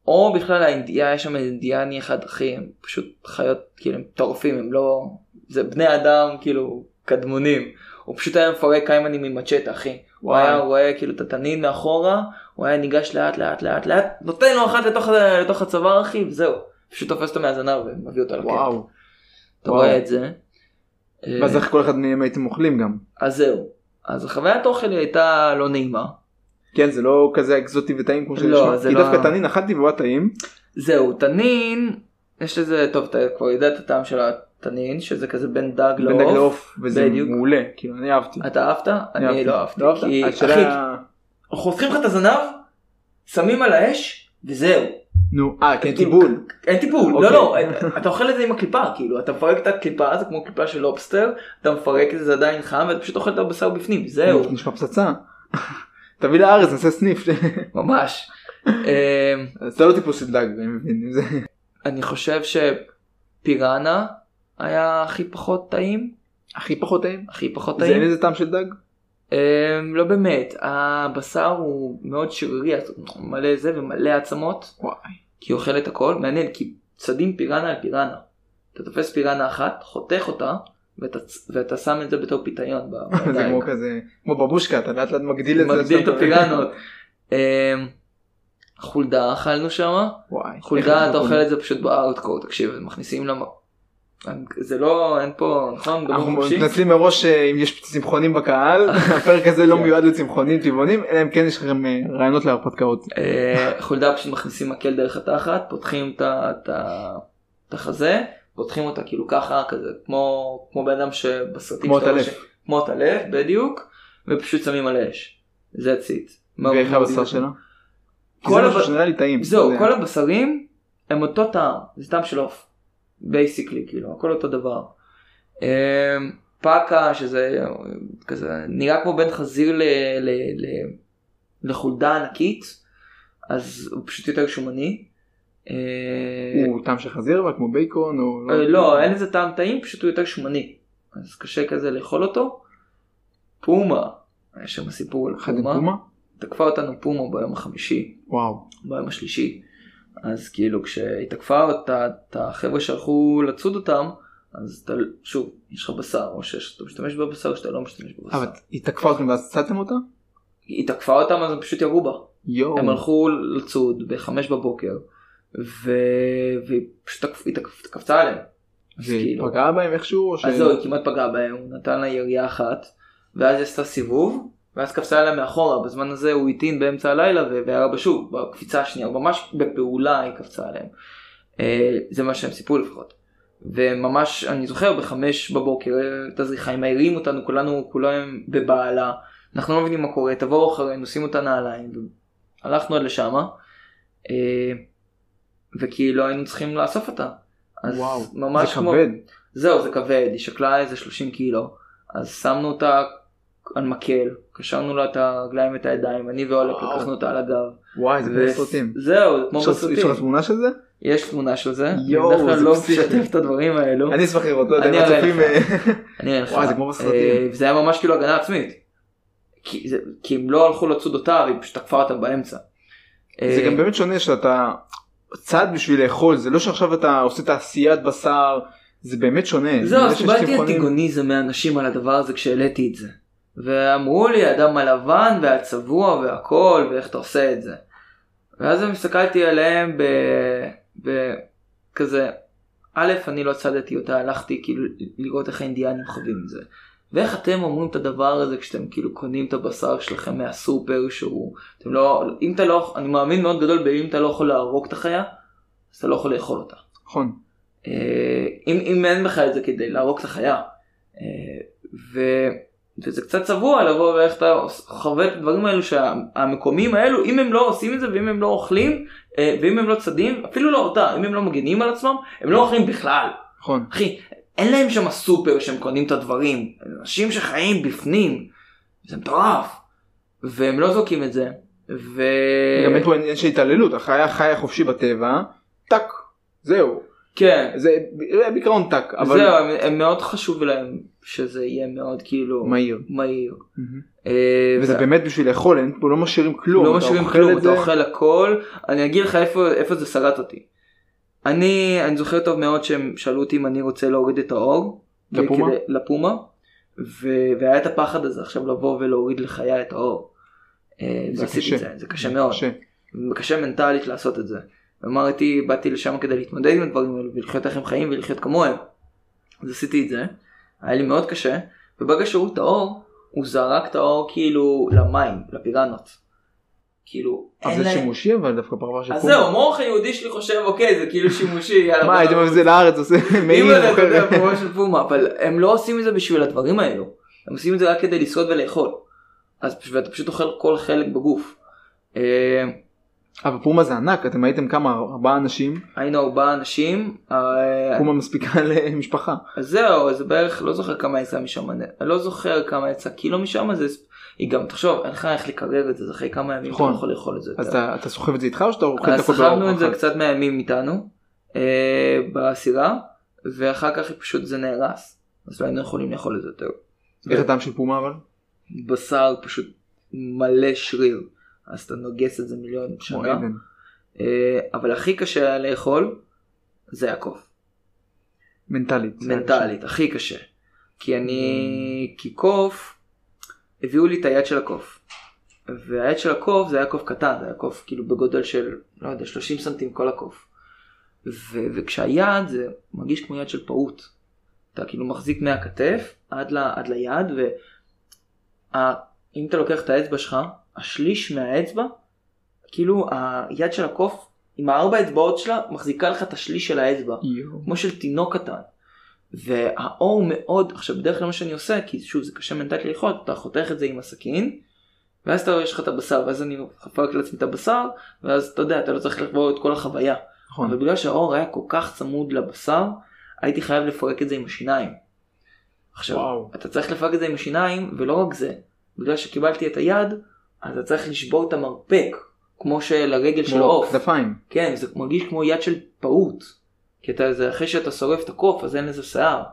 או בכלל האינדיאני, יש שם אינדיאני אחד אחי, הם פשוט חיות כאילו הם מטורפים, הם לא, זה בני אדם כאילו קדמונים, הוא פשוט היה מפרק קיימנים עם מצ'טה אחי, הוא. היה רואה כאילו את התנין מאחורה, הוא היה ניגש לאט לאט לאט לאט, נותן לו אחת לתוך, לתוך הצוואר אחי וזהו, פשוט תופס אותו מהזנב ומביא אותו לקט, וואו. אתה וואו. רואה את זה. ואז איך כל אחד מהם הייתם אוכלים גם. אז זהו, אז החוויית אוכל היא הייתה לא נעימה. כן זה לא כזה אקזוטי וטעים כמו שזה לא, כי לא- דווקא תנין אכלתי והוא היה טעים. זהו, תנין, יש לזה, טוב, אתה כבר יודע את הטעם של התנין, שזה כזה בין דג בין דג לעוף. לעוף וזה בדיוק. מעולה. כאילו אני אהבתי. אתה אהבת? אני לא אהבתי. לא אהבת? כי, השאלה- אחי, חותכים לך את הזנב, שמים על האש, וזהו. נו, אה כן כאילו, טיבול. אין טיפול, לא אוקיי. לא, אתה אוכל את זה עם הקליפה, כאילו, אתה מפרק את הקליפה, זה כמו קליפה של לובסטר, אתה מפרק את זה, זה עדיין חם, ואתה פשוט אוכל את הבשר בפנים, זהו, נשמע פצצה. תביא לארץ נעשה סניף. ממש. אמ, אתה לא טיפוס של דג אני מבין. זה- אני חושב שפיראנה היה הכי פחות טעים, הכי פחות טעים. הכי פחות זה אין טעים. איזה טעם של דג? אמ, לא באמת, הבשר הוא מאוד שרירי, אז הוא מלא זה ומלא עצמות, וואי. כי הוא אוכל את הכל, מעניין, כי צדים פיראנה על פיראנה. אתה תופס פיראנה אחת, חותך אותה, ואתה, ואתה שם את זה בתור פיתיון זה. כמו כזה כמו בבושקה אתה לאט לאט מגדיל את זה. מגדיל את. הפיראנות. אמ, חולדה אכלנו שם, חולדה אתה אוכל את זה פשוט באאוטקור, תקשיב, מכניסים למה. זה לא, אין פה, נכון? אנחנו? מתנצלים מראש אה, אם יש צמחונים בקהל הפרק הזה לא כן. מיועד לצמחונים טבעונים אלא אם כן יש לכם אה, רעיונות להרפתקאות. אה, חולדה פשוט מכניסים מקל דרך התחת, פותחים את החזה, פותחים אותה כאילו ככה, כזה, כמו כמו בן אדם שבסרטים כמו. ש- כמו עטלף, בדיוק, ופשוט שמים על האש. זה ציט. ואיך הבשר שלה? כל זה משהו הב- שנראה לי טעים. זהו, זה- כל הבשרים הם אותו טעם, זה טעם של עוף. basically, כאילו, הכל אותו דבר. אמ, פאקה, שזה כזה, נראה כמו בין חזיר ל, ל, ל, לחולדה ענקית, אז הוא פשוט יותר שומני. אה, הוא טעם של חזיר אבל כמו בייקון או אה, לא, אין לזה טעם טעים, פשוט הוא יותר שומני. אז קשה כזה לאכול אותו. פומה, היה שם סיפור על פומה. פומה? תקפה אותנו פומה ביום החמישי. וואו. ביום השלישי. אז כאילו כשהיא תקפה אותה, את החבר'ה שהלכו לצוד אותם, אז אתה, שוב, יש לך בשר, או שאתה משתמש בבשר או שאתה לא משתמש בבשר. אבל היא תקפה אתכם ואז צדתם אותה? היא תקפה אותם אז הם פשוט ירו בה. יואו. הם הלכו לצוד בחמש בבוקר, ו... והיא פשוט תקפ... תקפ... קפצה עליהם. אז והיא כאילו- פגעה בהם איכשהו? או ש- אז זהו, היא כמעט פגעה בהם, נתן לה ירייה אחת, ואז היא עשתה סיבוב, ואז קפצה עליה מאחורה, בזמן הזה הוא הטעין באמצע הלילה ו- וירה בה שוב, בקפיצה השנייה, ממש בפעולה היא קפצה עליהם. אה, זה מה שהם סיפרו לפחות. וממש, אני זוכר, בחמש בבוקר, את הזריחה, הם מעירים אותנו, כולנו, כולם בבהלה, אנחנו לא מבינים מה קורה, תבואו אחרינו, שימו את הנעליים, הלכנו עד לשמה, אה, וכאילו היינו צריכים לאסוף אותה. אז וואו. ממש זה כמו- כבד. זהו זה כבד היא שקלה איזה 30 קילו אז שמנו אותה על מקל קשרנו לה את הרגליים ואת הידיים אני ואולק. לקחנו אותה על הגב. וואי זה כמו בסרטים. זהו זה כמו לך- יש לך בסרטים תמונה של זה? יש תמונה של זה יואו, אני בדרך כלל זה לא פסיכי. משתף את הדברים האלו אני אשמח לראות, לא יודע אם אני הצופים... אה, אני אראה לך. וואי, זה כמו בסרטים. אה, וזה היה ממש כאילו הגנה עצמית. כי זה- הם לא הלכו לצוד אותה והיא פשוט תקפה אותה באמצע. זה אה, גם באמת שונה שאתה צד בשביל לאכול זה לא שעכשיו אתה עושה תעשיית בשר זה באמת שונה. זהו, זה קיבלתי אנטיגוניזם מאנשים על הדבר הזה כשהעליתי את זה. ואמרו לי, אדם הלבן והצבוע והכל, ואיך אתה עושה את זה. ואז אני הסתכלתי עליהם בכזה, א', אני לא צדתי אותה, הלכתי כאילו לראות איך האינדיאנים חווים את זה. ואיך אתם אומרים את הדבר הזה כשאתם כאילו קונים את הבשר שלכם מהסופר שהוא, אתם לא, אם אתה לא, אני מאמין מאוד גדול באם אתה לא יכול להרוג את החיה, אז אתה לא יכול לאכול אותה. נכון. אה, אם, אם אין בך את זה כדי להרוג את החיה. אה, ו, וזה קצת צבוע לבוא ואיך אתה חווה את הדברים האלו שהמקומיים האלו אם הם לא עושים את זה ואם הם לא אוכלים אה, ואם הם לא צדים אפילו לא אותה אם הם לא מגינים על עצמם הם לא אוכלים בכלל. נכון. אחי אין להם שם סופר שהם קונים את הדברים. אנשים שחיים בפנים. זה מטורף. והם לא זורקים את זה. ו... גם אין פה עניין של התעללות. החיה חיה חופשי בטבע. טאק זהו כן. זה בעיקרון טאק אבל זהו, הם, הם מאוד חשוב להם שזה יהיה מאוד כאילו מהיר. מהיר. מהמם. אה, וזה ו- באמת בשביל לאכול אין פה לא משאירים כלום לא משאירים כלום, את אתה אוכל הכל. אני אגיד לך איפה, איפה זה סרט אותי. אני, אני זוכר טוב מאוד שהם שאלו אותי אם אני רוצה להוריד את האור. לפומה? כדי- לפומה. ו... והיה את הפחד הזה עכשיו לבוא ולהוריד לחיה את האור. אה, זה קשה. זה, זה קשה מאוד. קשה. קשה מנטלית לעשות את זה. אמרתי, באתי לשם כדי להתמודד עם הדברים האלו ולחיות איך הם חיים ולחיות כמוהם. אז עשיתי את זה, היה לי מאוד קשה, וברגע שהוריד את האור, הוא זרק את האור כאילו למים, לפיראנות. כאילו, אין זה להם... שימושי אבל דווקא פרבר של אז פומה. זהו, המוח היהודי שלי חושב, אוקיי, זה כאילו שימושי, יאללה. מה הייתם. מביא זה לארץ עושה מעיל אימא'לה, אתה יודע. פרבר של פומה, אבל הם לא עושים את זה בשביל הדברים האלו. הם עושים את זה רק כדי לשרוד ולאכול. אז ואתה פשוט אוכל כל חלק בגוף. אה, אבל פומה זה ענק אתם הייתם כמה ארבעה אנשים היינו ארבעה אנשים, אה, פומה מספיקה למשפחה. אז זהו, זה בערך, לא זוכר כמה יצא משם, אני לא זוכר כמה יצא קילו משם, זה, היא גם, תחשוב, אין לך איך לקרר את זה, אחרי כמה ימים אתה נכון. לא יכול לאכול את זה. אז. אתה אתה סוחב את זה איתך או שאתה אוכל את הכל סחבנו את זה? קצת מהימים איתנו, אה, בסירה, ואחר כך פשוט זה נהרס, אז לא היינו יכולים לאכול את זה יותר. איך הטעם של פומה אבל? בשר פשוט מלא שריר, אז אתה נוגס את זה מיליון שנה. אה, אבל הכי קשה היה לאכול, זה הקוף. מנטלית. מנטלית, הכי קשה. כי אני, כי קוף, הביאו לי את היד של הקוף. והיד של הקוף זה היה קוף קטן, זה היה קוף כאילו בגודל של, לא יודע, 30 סנטים כל הקוף. ו- וכשהיד זה מרגיש כמו יד של פעוט. אתה כאילו מחזיק מהכתף עד, ל- עד ליד, ואם אתה לוקח את האצבע שלך, השליש מהאצבע, כאילו היד של הקוף עם הארבע אצבעות שלה מחזיקה לך את השליש של האצבע. יואו. כמו של תינוק קטן. והאור מאוד, עכשיו בדרך כלל מה שאני עושה, כי שוב זה קשה מנטלית לאכול, אתה חותך את זה עם הסכין, ואז אתה יש לך את הבשר, ואז אני חפק לעצמי את הבשר, ואז אתה יודע, אתה לא צריך לבוא את כל החוויה. נכון. אבל בגלל שהאור היה כל כך צמוד לבשר, הייתי חייב לפרק את זה עם השיניים. עכשיו, וואו. אתה צריך לפרק את זה עם השיניים, ולא רק זה, בגלל שקיבלתי את היד, אתה צריך לשבור את המרפק, כמו של הרגל של כמו העוף. כנפיים. כן, זה מרגיש כמו יד של פעוט. כי אתה, זה אחרי שאתה שורף את הקוף אז אין לזה שיער.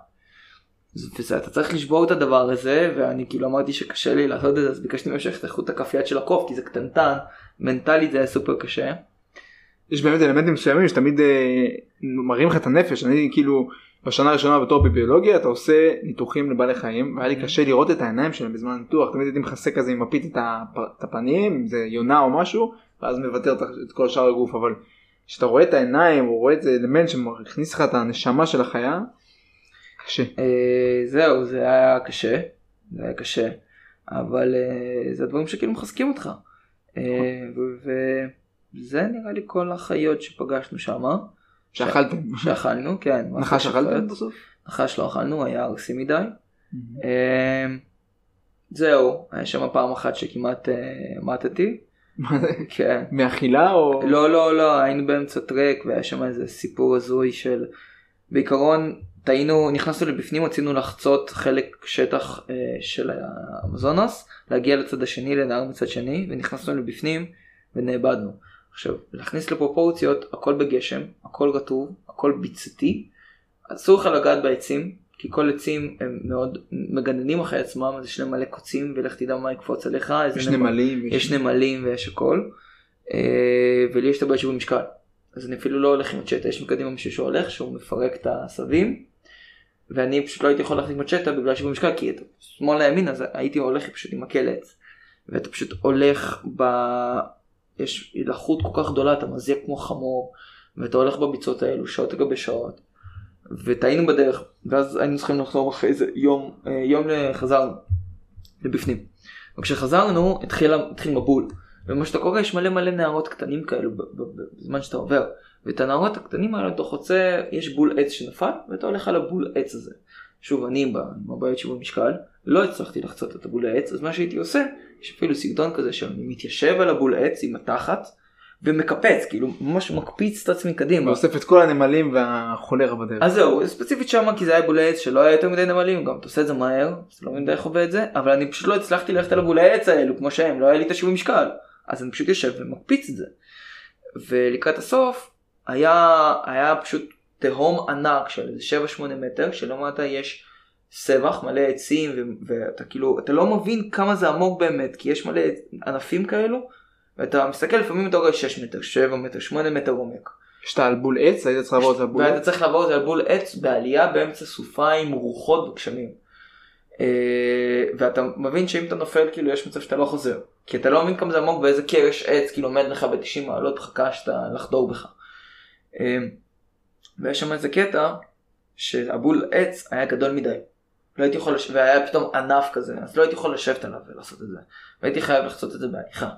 זה- וזה, אתה צריך לשבור את הדבר הזה ואני כאילו אמרתי שקשה לי לעשות את זה אז ביקשתי ממנו שיחתכו את הכף יד של הקוף כי זה קטנטן מנטלית זה היה סופר קשה. יש באמת אלמנטים מסוימים שתמיד אה, מראים לך את הנפש אני כאילו בשנה הראשונה בתור בביולוגיה אתה עושה ניתוחים לבעלי חיים והיה לי Mhm. קשה לראות את העיניים שלהם בזמן הניתוח תמיד הייתי מכסה כזה עם מפית את הפ- את הפנים אם זה יונה או משהו ואז מוותר את- את כל שאר הגוף אבל כשאתה רואה את העיניים או רואה איזה אלמנט שמכניס לך את הנשמה של החיה קשה. אה, זהו זה היה קשה. זה היה קשה. אבל אה, זה הדברים שכאילו מחזקים אותך. אה, וזה נראה לי כל החיות שפגשנו שם. שאכלתם. שאכלנו כן. נחש אכלתם. בסוף? נחש לא אכלנו היה ארסי מדי. אמ, זהו, היה שם פעם אחת שכמעט אה, מתתי. כן. מאכילה או? לא, לא, לא, היינו באמצע טרק והיה שם איזה סיפור הזוי של... בעיקרון, טעינו, נכנסנו לבפנים, רצינו לחצות חלק שטח אה, של האמזונס, להגיע לצד השני, לנהר מצד שני, ונכנסנו לבפנים ונאבדנו. עכשיו, להכניס לפרופורציות, הכל בגשם, הכל רטוב, הכל ביצתי, אסור לך לגעת בעצים, כי כל עצים הם מאוד מגננים אחרי עצמם, אז יש להם מלא קוצים, ולך תדע מה יקפוץ עליך, יש נמל- נמלים. יש נמלים ויש הכל, אה, ולי יש את הבעיה שיווי משקל. אז אני אפילו לא הולך עם מצ'טה, יש מקדימה מישהו שהולך, שהוא מפרק את העשבים, ואני פשוט לא הייתי יכול להחזיק מצ'טה בגלל שיווי משקל, כי אתה שמאל לימין, אז הייתי הולך פשוט עם מקל עץ. ואתה פשוט הולך ב... יש לחות כל כך גדולה, אתה מזיע כמו חמור, ואתה הולך בביצות האלו שעות לגבי שעות. וטעינו בדרך ואז היינו צריכים לחזור אחרי איזה יום אה, יום חזרנו לבפנים. וכשחזרנו התחיל, התחיל מבול ומה שאתה קורא יש מלא מלא נערות קטנים כאלו בזמן שאתה עובר ואת הנערות הקטנים האלה אתה חוצה יש בול עץ שנפל ואתה הולך על הבול עץ הזה. שוב אני עם הבעיות שבמשקל לא הצלחתי לחצות את הבול העץ אז מה שהייתי עושה יש אפילו סגנון כזה שאני מתיישב על הבול עץ עם התחת ומקפץ כאילו ממש מקפיץ את עצמי קדימה. ואוסף את כל הנמלים והחולרה בדרך. אז זהו ספציפית שם כי זה היה בולי עץ שלא היה יותר מדי נמלים גם אתה עושה את זה מהר אז לא מבין איך עובד זה אבל אני פשוט לא הצלחתי ללכת על הבולי עץ האלו כמו שהם לא היה לי את השיווי משקל אז אני פשוט יושב ומקפיץ את זה. ולקראת הסוף היה היה פשוט תהום ענק של 7-8 מטר שלמטה יש סבך מלא עצים ואתה כאילו אתה לא מבין כמה זה עמוק באמת כי יש מלא ענפים כאלו. ואתה מסתכל לפעמים אתה רואה 6 מטר, 7 מטר, 8 מטר עומק. כשאתה על בול עץ היית צריך לעבור את זה על בול עץ? והיית צריך לעבור את זה על בול עץ בעלייה באמצע סופה עם רוחות וגשמים. אה, ואתה מבין שאם אתה נופל כאילו יש מצב שאתה לא חוזר. כי אתה לא מבין כמה זה עמוק ואיזה קרש עץ כאילו עומד לך ב-90 מעלות מחכה שאתה לחדור בך. ויש שם איזה קטע שהבול עץ היה גדול מדי. לא הייתי יכול, לש... והיה פתאום ענף כזה, אז לא הייתי יכול לשבת עליו ולעשות את זה. והייתי חייב לחצות את זה בהליכה.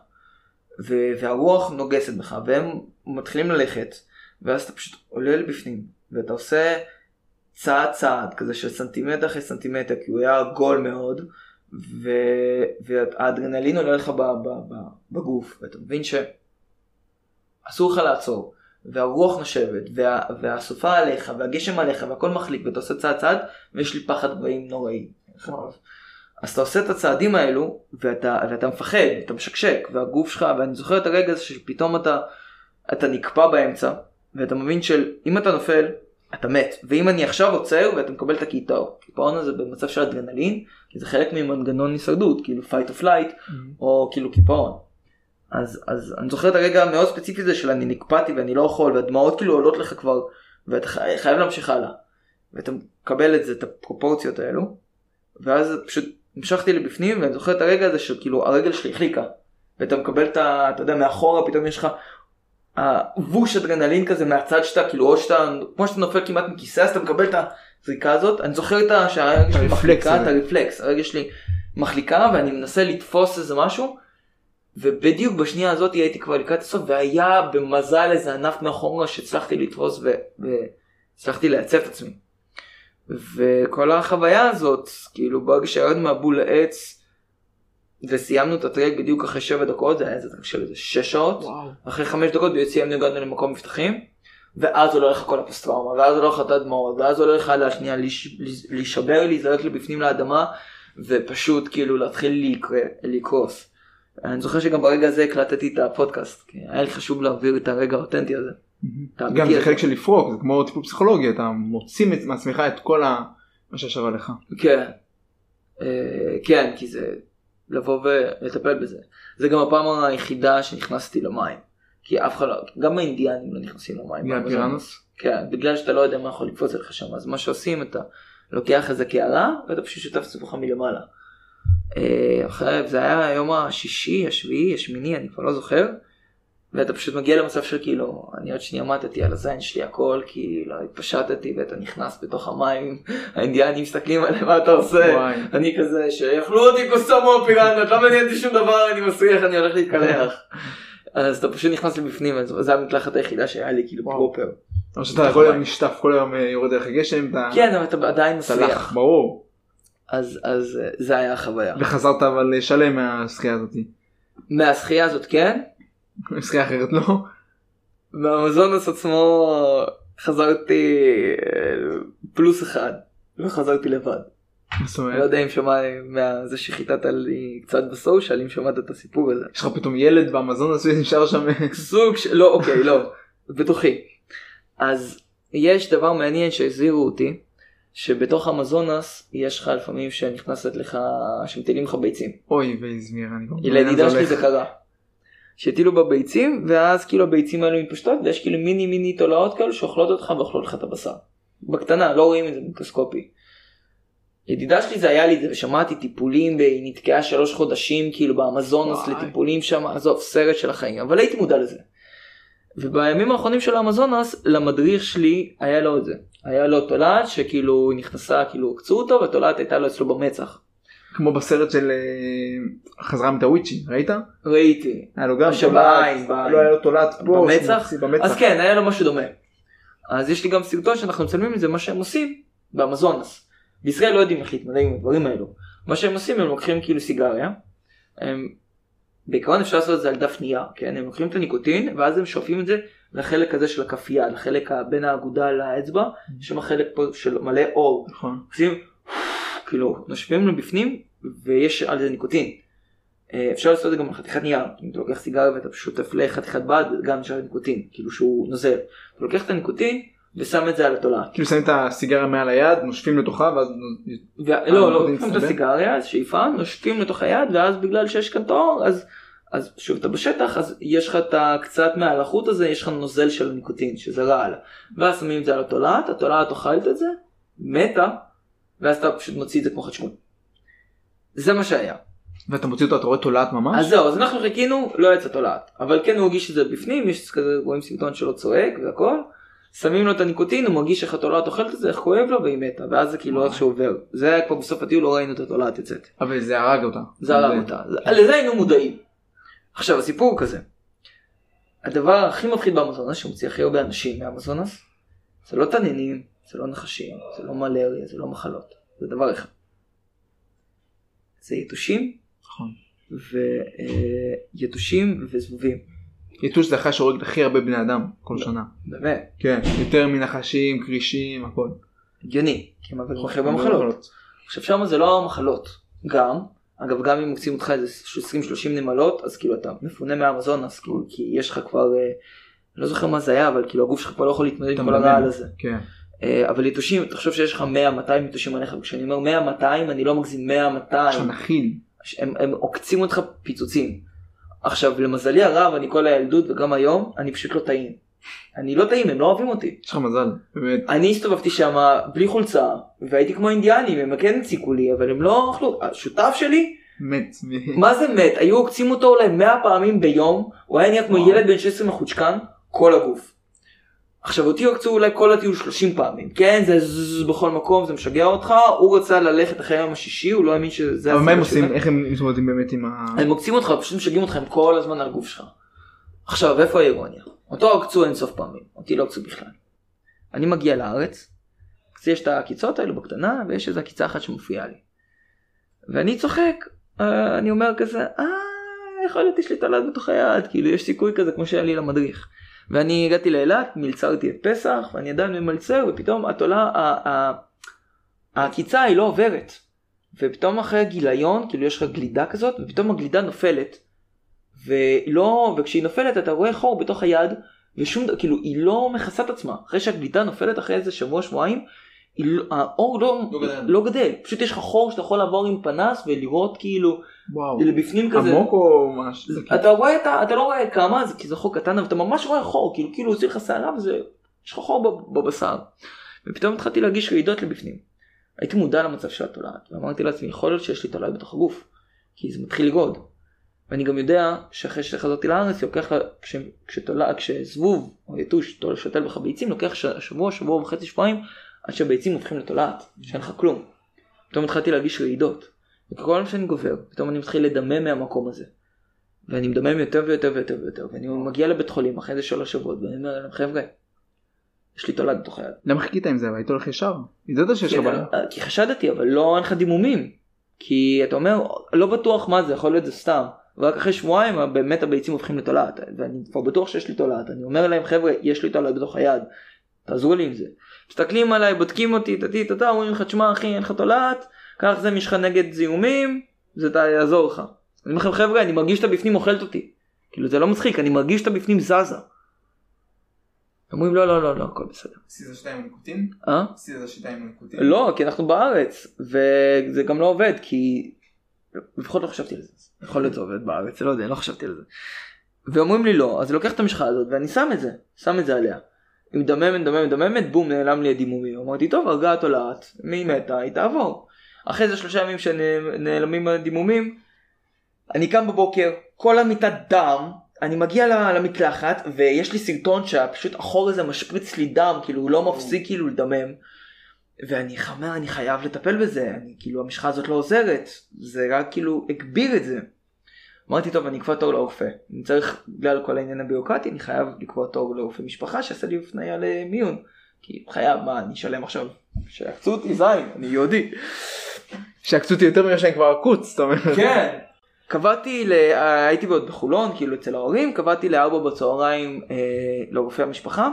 ו- והרוח נוגסת בך והם מתחילים ללכת ואז אתה פשוט עולה לבפנים ואתה עושה צעד צעד כזה של סנטימטר אחרי סנטימטר כי הוא היה עגול מאוד ו- והאדרנלין עולה לך בגוף ואתה מבין שאסור לך לעצור והרוח נושבת וה- והסופה עליך והגשם עליך והכל מחליק ואתה עושה צעד צעד ויש לי פחד גבהים נוראי. אז אתה עושה את הצעדים האלו ואתה, ואתה מפחד, אתה משקשק והגוף שלך ואני זוכר את הרגע הזה שפתאום אתה, אתה נקפא באמצע ואתה מבין שאם אתה נופל אתה מת ואם אני עכשיו עוצר ואתה מקבל את הקיטאון, קיפאון הזה במצב של אדרנלין כי זה חלק ממנגנון הישרדות כאילו fight or flight mm-hmm. או כאילו קיפאון. אז, אז אני זוכר את הרגע המאוד ספציפי הזה של אני נקפאתי ואני לא יכול והדמעות כאילו עולות לך כבר ואתה חייב להמשיך הלאה. ואתה מקבל את זה את הפרופורציות האלו ואז פשוט המשכתי לבפנים ואני זוכר את הרגע הזה שכאילו הרגל שלי החליקה. ואתה מקבל את ה... אתה יודע מאחורה פתאום יש לך הווש אדרנלין כזה מהצד שאתה כאילו או שאתה כמו שאתה נופל כמעט מכיסא אז אתה מקבל את הזריקה הזאת אני זוכר את ה... שהרגל שלי מחליקה את הרפלקס הרגל שלי מחליקה ואני מנסה לתפוס איזה משהו. ובדיוק בשנייה הזאת הייתי כבר לקראת הסוף והיה במזל איזה ענף מאחורה שהצלחתי לתפוס והצלחתי לייצב את עצמי. וכל החוויה הזאת, כאילו ברגע שירדנו מהבול לעץ וסיימנו את הטרק בדיוק אחרי 7 דקות, זה היה איזה טרק של איזה 6 שעות, וואו. אחרי 5 דקות סיימנו הגענו למקום מבטחים, ואז עולה לך כל הפוסט טראומה, ואז עולה לך את הדמעות, ואז עולה לך לשנייה להישבר, להיזרק לבפנים לאדמה, ופשוט כאילו להתחיל לקרוס. אני זוכר שגם ברגע הזה הקלטתי את הפודקאסט, כי היה לי חשוב להעביר את הרגע האותנטי הזה. גם זה חלק של לפרוק זה כמו טיפול פסיכולוגי אתה מוציא מעצמך את כל מה שישב עליך. כן. אה, כן כי זה לבוא ולטפל בזה. זה גם הפעם היחידה שנכנסתי למים. כי אף אחד לא, גם האינדיאנים לא נכנסים למים. בגלל? כן, בגלל שאתה לא יודע מה יכול לקפוץ עליך שם, אז מה שעושים אתה לוקח איזה קערה ואתה פשוט שותף עצמך מלמעלה. אה, אחרי זה היה היום השישי, השביעי, השמיני, אני כבר לא זוכר. ואתה פשוט מגיע למצב של כאילו, אני עוד שנייה מתתי על הזין שלי הכל, כי לא התפשטתי ואתה נכנס בתוך המים, האינדיאנים מסתכלים עליהם מה אתה עושה, וואי. אני כזה שיאכלו אותי קוסומו פירנדות, לא מעניין אותי שום דבר, אני מסריח, אני הולך להתקלח. אז אתה פשוט נכנס לבפנים, זו המקלחת היחידה שהיה לי כאילו פרופר. או שאתה כל היום נשטף, כל היום אה, יורד דרך הגשם, כן, אבל אתה עדיין מסריח. ברור. אז אה, זה היה החוויה. וחזרת אבל שלם מהשחייה הזאתי. מהשחייה הזאת כן. שחייה אחרת לא. מהמזונוס עצמו חזרתי אה, פלוס אחד לא חזרתי לבד. לא יודע אם שמע זה שחיטת לי קצת בסושיאל אם שמעת את הסיפור הזה. יש לך פתאום ילד באמזונוס ונשאר שם. סוג של לא אוקיי לא בתוכי. אז יש דבר מעניין שהזהירו אותי שבתוך המזונס יש לך לפעמים שנכנסת לך שמטילים לך ביצים. אוי ואיזמיר אני לא לדידה שלי זה קרה. שהטילו בביצים ואז כאילו הביצים האלו מתפשטות ויש כאילו מיני מיני תולעות כאלו שאוכלות אותך ואוכלות לך את הבשר. בקטנה לא רואים את זה במיקרוסקופי. ידידה שלי זה היה לי זה ושמעתי טיפולים והיא נתקעה שלוש חודשים כאילו באמזונוס לטיפולים שם עזוב סרט של החיים אבל הייתי מודע לזה. ובימים האחרונים של האמזונס למדריך שלי היה לו את זה. היה לו תולעת שכאילו נכנסה כאילו עקצו אותו והתולעת הייתה לו אצלו במצח. כמו בסרט של אה, חזרה מטאוויצ'י ראית? ראיתי. היה לו גם עכשיו תולעת, בעין, בעין. לא היה לו תולעת פה, במצח. אז כן היה לו משהו דומה. אז יש לי גם סרטון שאנחנו מצלמים את זה מה שהם עושים באמזונס. בישראל לא יודעים איך להתמודד עם הדברים האלו. מה שהם עושים הם לוקחים כאילו סיגריה. הם... בעיקרון אפשר לעשות את זה על דף נייר, כן? הם לוקחים את הניקוטין ואז הם שואפים את זה לחלק הזה של הכף יד, לחלק בין האגודה לאצבע, שם החלק פה של מלא אור. נכון. עושים כאילו נושבים לבפנים ויש על זה ניקוטין. אה, אפשר לעשות את זה גם על חתיכת נייר, אם אתה לוקח סיגריה ואתה שוטף לחתיכת בד גם נשאר ניקוטין, כאילו שהוא נוזל. אתה לוקח את הניקוטין ושם את זה על התולעת. כאילו שמים את הסיגריה מעל היד, נושפים לתוכה ואז ו... לא, לא, הניקוטין לוקחים את? הסיגריה, שאיפה, נושפים לתוך היד ואז בגלל שיש כאן את האור אז. אז שוב אתה בשטח אז יש לך את ה- קצת מעל החוט הזה יש לך נוזל של הניקוטין שזה רעל ואז שמים את זה על התולעת התולעת אוכלת את זה מתה ואז אתה פשוט מוציא את זה כמו חדשקון. זה מה שהיה. ואתה מוציא אותו אתה רואה תולעת ממש? אז זהו אז אנחנו חיכינו לא יצא תולעת אבל כן הוא הרגיש את זה בפנים יש כזה רואים סרטון שלו צועק והכל. שמים לו את הניקוטין הוא מרגיש איך התולעת אוכלת את זה איך כואב לו והיא מתה ואז זה כאילו איך שעובר זה היה כבר בסוף הטיול לא ראינו את התולעת יוצאת. אבל זה הרג אותה. זה הרג אותה לזה היינו מודעים. עכשיו הסיפור הוא כזה. הדבר הכי מפחיד באמזונס שמוציא הכי הרבה אנשים מאמזונס זה לא תנינים זה לא נחשים זה לא מלריה זה לא מחלות זה דבר אחד. זה יתושים נכון. ויתושים וזבובים. יתוש זה החי שהורג הכי הרבה בני אדם כל שנה. באמת. כן. יותר מנחשים, כרישים, הכל. הגיוני. כי הם עוברים הכי הרבה מחלות. עכשיו שם זה לא המחלות. גם. אגב גם אם מוצאים אותך איזה 20-30 נמלות אז כאילו אתה מפונה מהאמזונס כאילו כי יש לך כבר אה, לא זוכר מה זה היה אבל כאילו הגוף שלך כבר לא יכול להתמודד עם כל. הרעל הזה. כן. אה, אבל יתושים תחשוב שיש לך 100-200 יתושים עליך וכשאני אומר 100-200 אני לא מגזים 100-200 יש לך נחיל. הם, הם עוקצים אותך פיצוצים. עכשיו למזלי הרב אני כל הילדות וגם היום אני פשוט לא טעים. אני לא טעים הם לא אוהבים אותי. יש לך מזל. באמת. אני הסתובבתי שם בלי חולצה והייתי כמו אינדיאנים הם כן הציקו לי אבל הם לא אכלו השותף שלי מת. מה זה מת היו עוקצים אותו אולי 100 פעמים ביום הוא היה נהיה כמו. ילד בן 16 מחוצ'קן כל הגוף. עכשיו אותי עוקצו אולי כל הטיול 30 פעמים כן זה זז בכל מקום זה משגע אותך הוא רצה ללכת אחרי היום השישי הוא לא האמין שזה אבל מה הם עושים? איך הם מתמודדים באמת עם ה... הם עוקצים אותך פשוט משגעים אותך הם כל הזמן על הגוף שלך. עכשיו איפה האירוניה? אותו עקצו אינסוף פעמים אותי לא עקצו בכלל. אני מגיע לארץ. אז יש את העקיצות האלו בקטנה ויש איזה עקיצה אחת שמופיעה לי. ואני צוחק אה, אני אומר כזה אה יכול להיות יש לי תולעת בתוך היד כאילו יש סיכוי כזה כמו שהיה לי למדריך. ואני הגעתי לאילת מלצרתי את פסח ואני עדיין ממלצר ופתאום התולה העקיצה היא לא עוברת. ופתאום אחרי גיליון כאילו יש לך גלידה כזאת ופתאום הגלידה נופלת. ולא וכשהיא נופלת אתה רואה חור בתוך היד ושום כאילו היא לא מכסה את עצמה אחרי שהגלידה נופלת אחרי איזה שבוע שבועיים. לא, האור לא, לא גדל. לא גדל פשוט יש לך חור שאתה יכול לעבור עם פנס ולראות כאילו וואו. לבפנים כזה עמוק או משהו? זה- אתה רואה את ה... אתה לא רואה כמה זה כי זה חור קטן אבל אתה ממש רואה חור כאילו כאילו עושים לך שערה וזה יש לך חור בב- בבשר. ופתאום התחלתי להרגיש רעידות לבפנים. הייתי מודע למצב של התולעת ואמרתי לעצמי יכול להיות שיש לי תולעת בתוך הגוף. כי זה מתחיל לגרוד. ואני גם יודע שאחרי שחזרתי לארץ לוקח לה כש- כשתולע- כשזבוב או יתוש שותל בך ביצים לוקח ש- שבוע שבוע וחצי שבועיים עד שהביצים הופכים לתולעת שאין לך כלום. פתאום התחלתי להרגיש רעידות. וכל פעם שאני גובר פתאום אני מתחיל לדמם מהמקום הזה. ואני מדמם יותר ויותר ויותר ויותר ואני מגיע לבית חולים אחרי איזה שלוש שבועות ואני אומר להם חבר'ה. יש לי תולעת בתוך היד. למה חיכית עם זה? היית הולך ישר. ידעת שיש לך כי- בעיה. כי חשדתי אבל לא אין לך דימומים. כי אתה אומר לא בטוח מה זה יכול להיות זה סתם. ורק אחרי שבועיים באמת הביצים הופכים לתולעת ואני כבר בטוח שיש לי תולעת אני אומר להם חבר'ה יש לי תולעת בתוך היד. תעזרו לי עם זה. מסתכלים עליי בודקים אותי טטי טטה אומרים לך תשמע אחי אין לך תולעת קח זה יש לך נגד זיהומים זה יעזור לך. אני אומר לכם חבר'ה אני מרגיש שאתה בפנים אוכלת אותי. כאילו זה לא מצחיק אני מרגיש שאתה בפנים זזה. אומרים לא לא לא לא הכל בסדר. שיטה עם ניקוטין? אה? שיטה עם ניקוטין? לא, כי אנחנו בארץ, וזה גם לא עובד, כי לפחות לא חשבתי על זה. יכול להיות זה עובד בארץ, לא יודע, לא חשבתי על זה. ואומרים לי לא, אז אני לוקח את המשחה הזאת ואני שם את זה, שם את זה עליה. היא מדממת, מדממת, מדממת, בום, נעלם לי הדימומים. אמרתי, טוב, הרגה התולעת, מי מתה, היא תעבור. אחרי זה שלושה ימים שנעלמים הדימומים, אני קם בבוקר, כל המיטה דם, אני מגיע למקלחת ויש לי סרטון שפשוט החור הזה משפריץ לי דם כאילו הוא לא מפסיק כאילו לדמם. ואני חמר אני חייב לטפל בזה אני כאילו המשחה הזאת לא עוזרת זה רק כאילו הגביר את זה. אמרתי טוב אני אקבע תור לרופא אני צריך בגלל כל העניין הביורוקרטי אני חייב לקבוע תור לרופא משפחה שיעשה לי הפניה למיון. כי חייב מה אני אשלם עכשיו שיעקצו אותי זין אני יהודי. שעקצו אותי יותר ממה שאני כבר עקוץ, זאת אומרת. כן. קבעתי, ל... הייתי עוד בחולון, כאילו אצל ההורים, קבעתי לארבע בצהריים אה, לרופא המשפחה.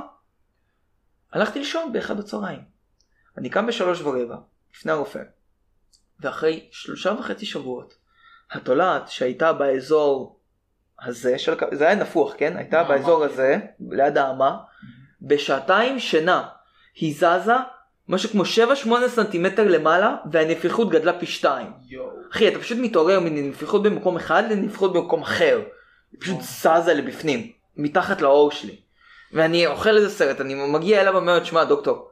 הלכתי לישון באחד בצהריים. אני קם בשלוש ורבע, לפני הרופא. ואחרי שלושה וחצי שבועות, התולעת שהייתה באזור הזה, של... זה היה נפוח, כן? הייתה אה, באזור אמרתי. הזה, ליד האמה, בשעתיים שינה היא זזה משהו כמו 7-8 סנטימטר למעלה, והנפיחות גדלה פי שתיים. אחי, אתה פשוט מתעורר מנפיחות במקום אחד לנפיחות במקום אחר. היא פשוט זזה לבפנים, מתחת לאור שלי. ואני אוכל איזה סרט, אני מגיע אליו ואומר, תשמע דוקטור,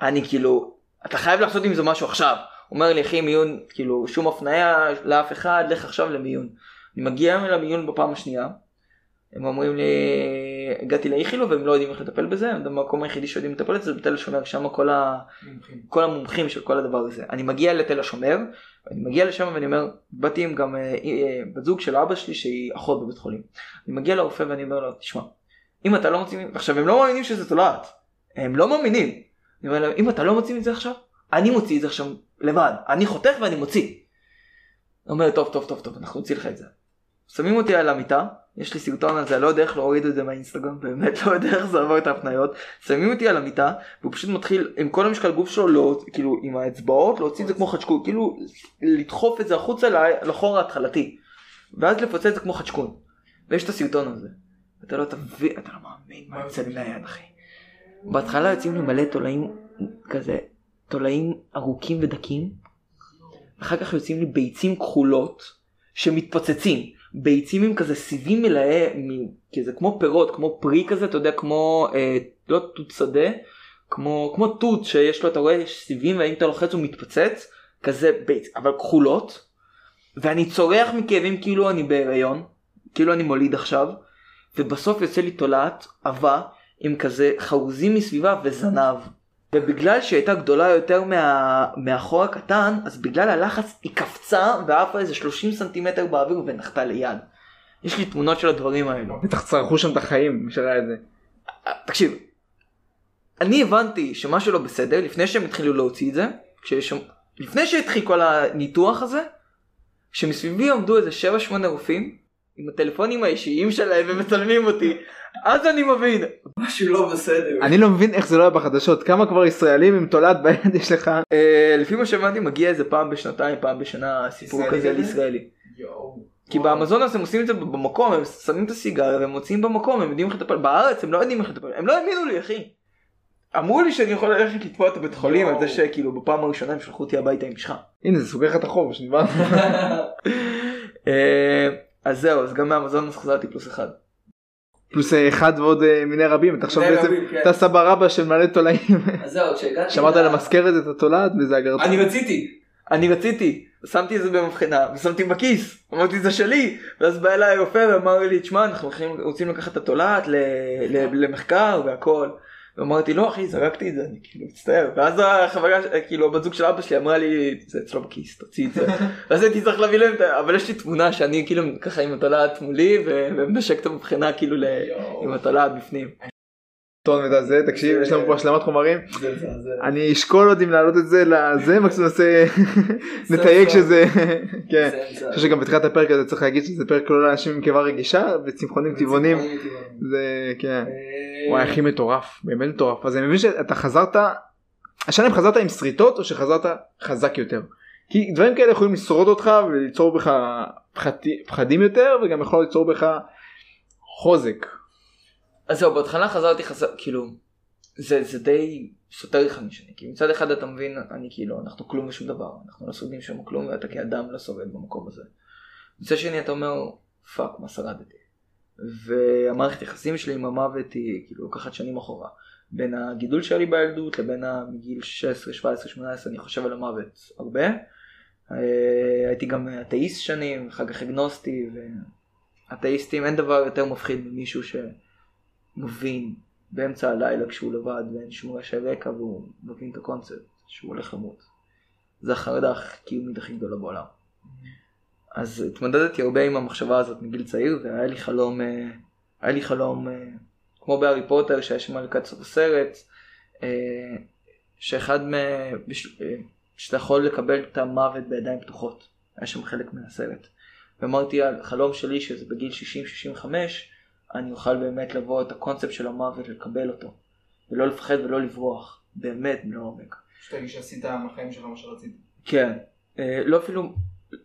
אני כאילו, אתה חייב לעשות עם זה משהו עכשיו. אומר לי, אחי, מיון, כאילו, שום הפניה לאף אחד, לך עכשיו למיון. אני מגיע למיון בפעם השנייה, הם אומרים לי, הגעתי לאיכילו והם לא יודעים איך לטפל בזה, המקום היחידי שיודעים לטפל בזה זה בתל השומר, שם כל, ה... כל המומחים של כל הדבר הזה. אני מגיע לתל השומר, אני מגיע לשם ואני אומר, באתי עם גם אה, אה, בת זוג של אבא שלי שהיא אחות בבית חולים. אני מגיע לרופא ואני אומר לו, תשמע, אם אתה לא מוציא, עכשיו הם לא מאמינים שזה תולעת, הם לא מאמינים. אני אומר להם, אם אתה לא מוציא את זה עכשיו, אני מוציא את זה עכשיו לבד, אני חותך ואני מוציא. הוא אומר, טוב, טוב, טוב, טוב, אנחנו נוציא לך את זה. שמים אותי על המיטה, יש לי סרטון על זה, לא יודע איך להוריד את זה מהאינסטגרם, באמת לא יודע איך זה עבר את ההפניות. שמים אותי על המיטה, והוא פשוט מתחיל עם כל המשקל גוף שלו, לא, כאילו עם האצבעות, להוציא את זה כמו חדשקון, כאילו לדחוף את זה החוצה לחור ההתחלתי. ואז לפוצץ את זה כמו חדשקון. ויש את הסרטון הזה. אתה לא תבין, אתה לא מאמין מה יוצא לי מהיד אחי. בהתחלה יוצאים לי מלא תולעים כזה, תולעים ארוכים ודקים. אחר כך יוצאים לי ביצים כחולות שמתפוצצים. ביצים עם כזה סיבים מלאי, מ- כזה כמו פירות, כמו פרי כזה, אתה יודע, כמו, אה, לא תות שדה, כמו, כמו תות שיש לו, אתה רואה, יש סיבים, ואם אתה לוחץ הוא מתפוצץ, כזה ביצ, אבל כחולות, ואני צורח מכאבים כאילו אני בהיריון, כאילו אני מוליד עכשיו, ובסוף יוצא לי תולעת עבה עם כזה חרוזים מסביבה וזנב. ובגלל שהיא הייתה גדולה יותר מה... מהחור הקטן, אז בגלל הלחץ היא קפצה ועפה איזה 30 סנטימטר באוויר ונחתה ליד. יש לי תמונות של הדברים האלו. בטח צרחו שם את החיים, מי שראה את זה. תקשיב, אני הבנתי שמשהו לא בסדר לפני שהם התחילו להוציא את זה, כשיש. לפני שהתחיל כל הניתוח הזה, שמסביבי עמדו איזה 7-8 רופאים עם הטלפונים האישיים שלהם ומצלמים אותי, אז אני מבין, משהו לא בסדר. אני לא מבין איך זה לא היה בחדשות, כמה כבר ישראלים עם תולעת ביד יש לך. אה, לפי מה שהבנתי מגיע איזה פעם בשנתיים, פעם בשנה סיפור כזה על כזה? ישראלי. כי באמזונס הם עושים את זה במקום, הם שמים את הסיגר והם מוציאים במקום, הם יודעים איך לטפל, בארץ הם לא יודעים איך לטפל, הם לא האמינו לי אחי. אמרו לי שאני יכול ללכת לתבוע את הבית חולים על זה שכאילו בפעם הראשונה הם שלחו אותי הביתה עם משחה. הנה זה סוגר לך את החוב שדיברנו. אז זהו, אז גם מהמזונס חזרתי פלוס אחד. פלוס אה, אחד ועוד אה, מיני רבים, אתה עכשיו בעצם, כן. אתה סבא רבא של מלא תולעים. אז זהו, כשהגעתי... שמרת למזכרת את התולעת וזה הגרצה. אני רציתי. אני רציתי, שמתי את זה במבחנה ושמתי בכיס, אמרתי זה שלי, ואז בא אליי רופא ואמר לי תשמע אנחנו רוצים לקחת את התולעת למחקר והכל. ואמרתי לא אחי זרקתי את זה אני כאילו מצטער. ואז החברה כאילו הבת זוג של אבא שלי אמרה לי זה אצלו בכיס תוציא את זה. ואז הייתי צריך להביא להם את ה... אבל יש לי תמונה שאני כאילו ככה עם התולעת מולי ו- ומנשק את המבחנה כאילו עם התולעת בפנים. טון וזה, תקשיב, יש לנו פה השלמת חומרים. זה. אני אשקול עוד אם להעלות את זה לזה, מקסימום נעשה, נתייג. שזה, כן. זה אני. חושב שגם בתחילת הפרק הזה צריך להגיד שזה פרק לא לאנשים עם קיבה רגישה וצמחונים טבעונים. זה כן. אה, וואי הכי מטורף, באמת מטורף. אז אני מבין שאתה חזרת, השאלה אם חזרת עם שריטות או שחזרת חזק יותר. כי דברים כאלה יכולים לשרוד אותך וליצור בך פחדי- פחדים יותר וגם יכול ליצור בך חוזק. אז זהו, בהתחלה חזרתי חזר, כאילו, זה, זה די סותר אחד משני, כי מצד אחד אתה מבין, אני כאילו, אנחנו כלום ושום דבר, אנחנו לא שורדים שם כלום, ואתה כאדם לא שורד במקום הזה. מצד שני אתה אומר, fuck, מה שרדתי. והמערכת יחסים שלי עם המוות היא כאילו לוקחת שנים אחורה. בין הגידול שהיה לי בילדות לבין מגיל 16, 17, 18, אני חושב על המוות הרבה. אה, הייתי גם אתאיסט שנים, אחר כך אגנוסטי, אתאיסטים אין דבר יותר מפחיד ממישהו שמבין באמצע הלילה כשהוא לבד ואין שום רעש רקע והוא מבין את הקונספט שהוא הולך למות. זה החרדה הקיומית הכי גדולה בעולם. אז התמודדתי הרבה עם המחשבה הזאת מגיל צעיר והיה לי חלום, אה, היה לי חלום אה, כמו בהארי פוטר שהיה שם לקראת סוף הסרט, אה, שאחד מ... שאתה יכול לקבל את המוות בידיים פתוחות, היה שם חלק מהסרט. ואמרתי החלום שלי שזה בגיל 60-65 אני אוכל באמת לבוא את הקונספט של המוות לקבל אותו ולא לפחד ולא לברוח באמת לעומק. שתגיד שעשית מהחיים שלך מה שרצית. כן, אה, לא אפילו,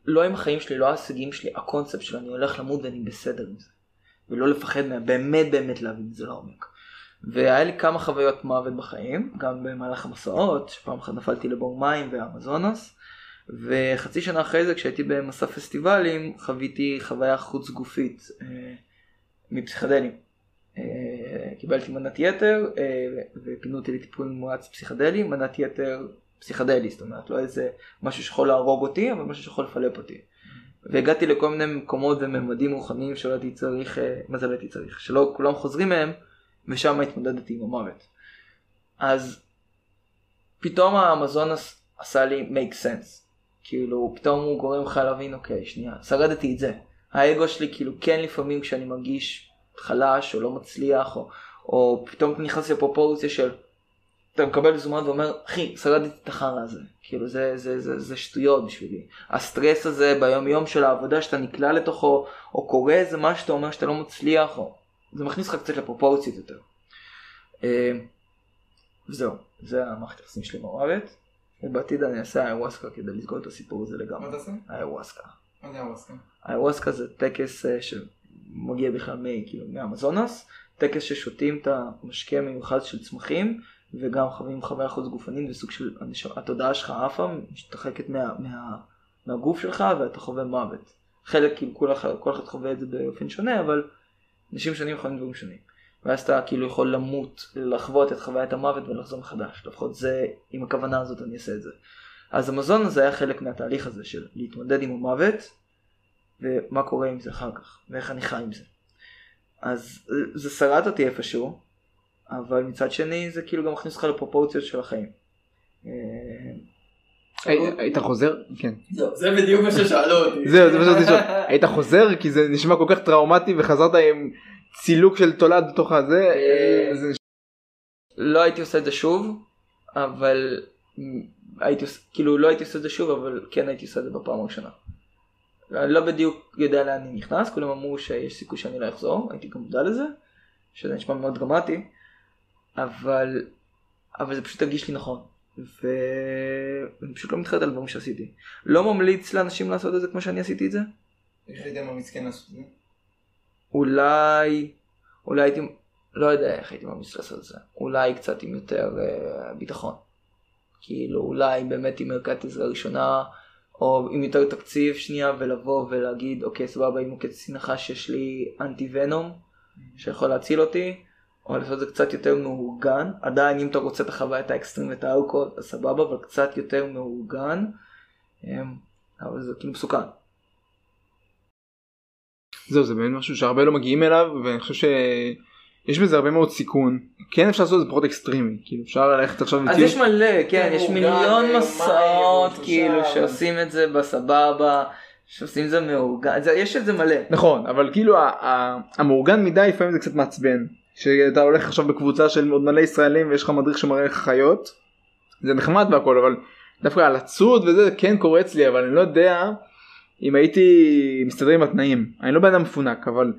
לא עם החיים שלי, לא ההישגים שלי, הקונספט של אני הולך למות ואני בסדר עם זה. ולא לפחד מה... באמת באמת להבין את זה לעומק. והיה לי כמה חוויות מוות בחיים, גם במהלך המסעות, שפעם אחת נפלתי לבור מים באמזונס, וחצי שנה אחרי זה כשהייתי במסע פסטיבלים חוויתי חוויה חוץ גופית אה, מפסיכדלים. אה, קיבלתי מנת יתר אה, ופינו אותי לטיפול מואץ פסיכדלי, מנת יתר פסיכדלי, זאת אומרת לא איזה משהו שיכול להרוג אותי אבל משהו שיכול לפלפ אותי. והגעתי לכל מיני מקומות וממדים רוחניים שלא הייתי צריך, אה, מה זה לא הייתי צריך, שלא כולם חוזרים מהם ושם התמודדתי עם המוות. אז פתאום האמזונס עשה לי make sense. כאילו פתאום הוא גורם לך להבין אוקיי שנייה שרדתי את זה. האגו שלי כאילו כן לפעמים כשאני מרגיש חלש או לא מצליח או, או פתאום נכנס לפרופורציה של אתה מקבל זומן ואומר אחי שרדתי את החרא הזה כאילו זה, זה, זה, זה שטויות בשבילי הסטרס הזה ביום יום של העבודה שאתה נקלע לתוכו או קורה איזה משהו שאתה אומר שאתה לא מצליח או זה מכניס לך קצת לפרופורציות יותר. אה, וזהו זה המערכת היחסים שלי עם המוות ובעתיד אני אעשה איוואסקה כדי לסגור את הסיפור הזה מה לגמרי. תעשה? איוואסקה. הווסקה? איוואסקה זה טקס אה, שמגיע בכלל מ- כאילו, מהאמזונס, טקס ששותים את המשקה המיוחד של צמחים וגם חווים חוויה חוץ גופנית וסוג של התודעה שלך עפה, משתחקת מה, מה, מהגוף שלך ואתה חווה מוות. חלק כאילו כל אחד, כל אחד חווה את זה באופן שונה אבל אנשים שונים חווים דברים שונים. ואז אתה כאילו יכול למות, לחוות את חוויית המוות ולחזור מחדש. לפחות זה, עם הכוונה הזאת אני אעשה את זה. אז המזון הזה היה חלק מהתהליך הזה של להתמודד עם המוות ומה קורה עם זה אחר כך, ואיך אני חי עם זה. אז אה, זה שרד אותי איפשהו, אבל מצד שני זה כאילו גם מכניס אותך לפרופורציות של החיים. אה, היית חוזר? כן. זהו, זה בדיוק מה ששאלו אותי. זהו, זה מה שרציתי לשאול. היית חוזר כי זה נשמע כל כך טראומטי וחזרת עם צילוק של תולד בתוך הזה. אה, לא הייתי עושה את זה שוב, אבל הייתי כאילו לא הייתי עושה את זה שוב, אבל כן הייתי עושה את זה בפעם הראשונה. אני לא בדיוק יודע לאן אני נכנס, כולם אמרו שיש סיכוי שאני לא אחזור, הייתי גם מודע לזה, שזה נשמע מאוד דרמטי, אבל, אבל זה פשוט הרגיש לי נכון. ואני פשוט לא מתחרט על דברים שעשיתי. לא ממליץ לאנשים לעשות את זה כמו שאני עשיתי את זה. איך היית ממליץ כן לעשות את זה? אולי, אולי הייתי, לא יודע איך הייתי ממליץ לעשות את זה. אולי קצת עם יותר אה, ביטחון. כאילו אולי באמת עם ערכת עזרה ראשונה, או עם יותר תקציב שנייה, ולבוא ולהגיד, אוקיי סבבה, עם קצין נחש יש לי אנטי ונום, שיכול להציל אותי, או לעשות את זה קצת יותר מאורגן. עדיין אם אתה רוצה את החוויית האקסטרים ואת האלכוהול, אז סבבה, אבל קצת יותר מאורגן. אה, אבל זה כאילו מסוכן. זהו זה באמת משהו שהרבה לא מגיעים אליו ואני חושב שיש בזה הרבה מאוד סיכון. כן אפשר לעשות את זה פחות אקסטרימי כאילו אפשר ללכת עכשיו אז יש מלא, כן, יש מאורגן, מיליון יומיים, מסעות כאילו שעושים את זה בסבבה, שעושים את זה מאורגן, יש את זה מלא. נכון אבל כאילו המאורגן מדי לפעמים זה קצת מעצבן שאתה הולך עכשיו בקבוצה של עוד מלא ישראלים ויש לך מדריך שמראה לך חיות זה נחמד והכל אבל דווקא על הצוד וזה כן קורץ לי אבל אני לא יודע אם הייתי מסתדר עם התנאים אני לא בן אדם מפונק אבל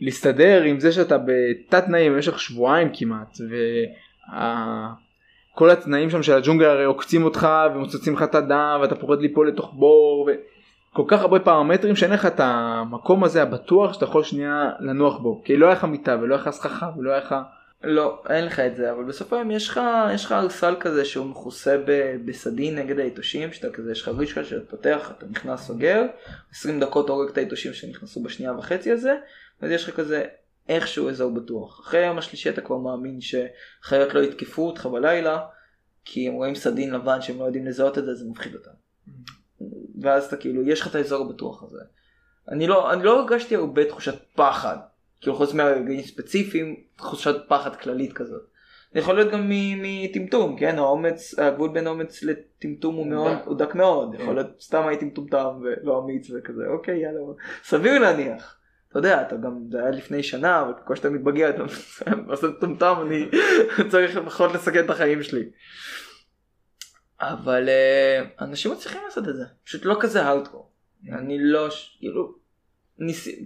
להסתדר עם זה שאתה בתת תנאים במשך שבועיים כמעט וכל התנאים שם של הג'ונגל הרי עוקצים אותך ומוצצים לך את הדם ואתה פוחד ליפול לתוך בור וכל כך הרבה פרמטרים שאין לך את המקום הזה הבטוח שאתה יכול שנייה לנוח בו. כי לא היה לך מיטה ולא היה לך סככה ולא היה לך לא, אין לך את זה, אבל בסוף היום יש לך, יש לך ארסל כזה שהוא מכוסה בסדין נגד היתושים, שאתה כזה, יש לך רישקה שאתה פותח, אתה נכנס סוגר, 20 דקות הורג את היתושים שנכנסו בשנייה וחצי הזה, ואז יש לך כזה איכשהו אזור בטוח. אחרי היום השלישי אתה כבר מאמין שחיות לא יתקפו אותך בלילה, כי הם רואים סדין לבן שהם לא יודעים לזהות את זה, זה מפחיד אותם. ואז אתה כאילו, יש לך את האזור הבטוח הזה. אני לא, אני לא הרגשתי הרבה תחושת פחד, כאילו חוץ מהרגעים ספציפיים, תחושת פחד כללית כזאת. זה יכול להיות גם מטמטום, כן, האומץ, הגבול בין אומץ לטמטום הוא מאוד. הוא דק מאוד, כן. יכול להיות סתם הייתי מטומטם ולא אמיץ וכזה, אוקיי יאללה, סביר להניח. אתה יודע, אתה גם, זה היה לפני שנה, אבל ככל שאתה מתבגר אתה עושה מטומטם, אני צריך לפחות לסכן את החיים שלי. אבל אה, אנשים מצליחים לעשות את זה, פשוט לא כזה הארדקור. אני לא, כאילו.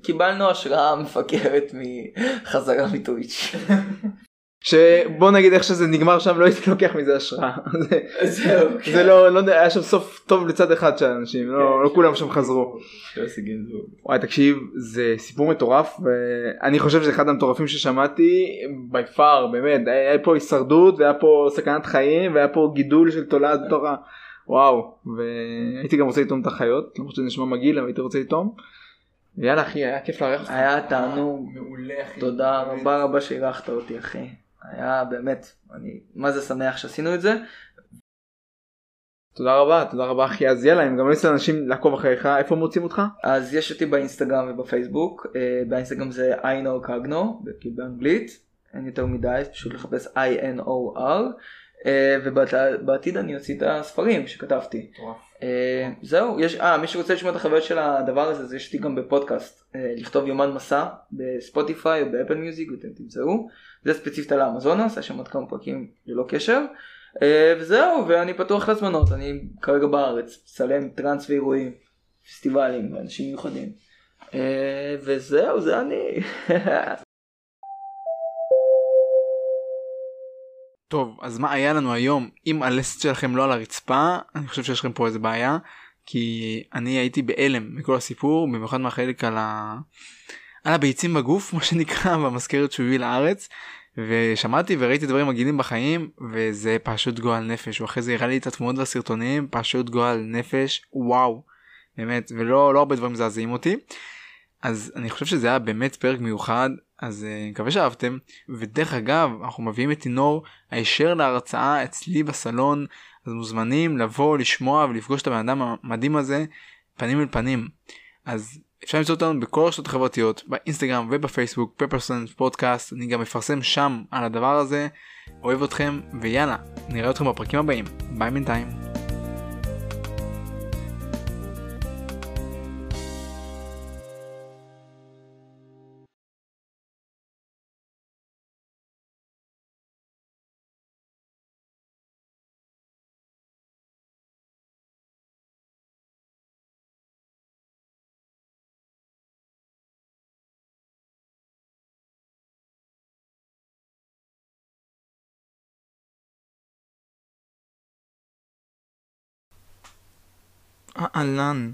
קיבלנו השראה מפגרת מחזרה מטוויץ'. שבוא נגיד איך שזה נגמר שם לא הייתי לוקח מזה השראה. זה- זהו. זה לא, לא יודע, היה שם סוף טוב לצד אחד של האנשים, לא לא כולם שם חזרו. לא. וואי תקשיב זה סיפור מטורף ואני חושב שזה אחד המטורפים ששמעתי by far באמת היה פה הישרדות והיה פה סכנת חיים והיה פה גידול של תולעת בתוך ה... וואו והייתי גם רוצה לטעום את החיות למרות שזה נשמע מגעיל אבל הייתי רוצה לטעום. יאללה אחי היה כיף לארח אותך. היה תענוג, מעולה אחי. תודה. רבה רבה שאירחת אותי אחי. היה באמת, אני מה זה שמח שעשינו את זה. תודה רבה תודה רבה אחי אז יאללה אני גם ממליץ לאנשים לעקוב אחריך איפה מוצאים אותך? אז יש אותי באינסטגרם ובפייסבוק, אה, באינסטגרם זה I know cogno, כאילו באנגלית, אין יותר מדי, פשוט לחפש I-N-O-R, ובעתיד אני אוציא את הספרים שכתבתי. אה, זהו, יש, אה, מי שרוצה לשמוע את החוויות של הדבר הזה, אז יש אותי גם בפודקאסט, אה, לכתוב יומן מסע בספוטיפיי או באפל מיוזיק, ואתם תמצאו, זה ספציפית על האמזונס, יש שם עוד כמה פרקים ללא קשר, אה, וזהו, ואני פתוח להזמנות, אני כרגע בארץ, מצלם טראנס ואירועים, פסטיבלים, ואנשים מיוחדים, אה, וזהו, זה אני. טוב אז מה היה לנו היום? אם הלסת שלכם לא על הרצפה אני חושב שיש לכם פה איזה בעיה כי אני הייתי בהלם מכל הסיפור במיוחד מהחלק על, ה... על הביצים בגוף מה שנקרא במזכרת שהוא הביא לארץ. ושמעתי וראיתי דברים מגעילים בחיים וזה פשוט גועל נפש. הוא אחרי זה הראה לי את התמונות והסרטונים פשוט גועל נפש. וואו. באמת ולא לא הרבה דברים מזעזעים אותי. אז אני חושב שזה היה באמת פרק מיוחד אז אה, אני מקווה שאהבתם. ודרך אגב אנחנו מביאים את תינור הישר להרצאה אצלי בסלון. אז מוזמנים לבוא לשמוע ולפגוש את הבן אדם המדהים הזה פנים אל פנים. אז אפשר למצוא אותנו בכל הרשתות החברתיות באינסטגרם ובפייסבוק פפרסון פודקאסט. אני גם מפרסם שם על הדבר הזה. אוהב אתכם ויאללה נראה אתכם בפרקים הבאים. ביי בינתיים. אהלן.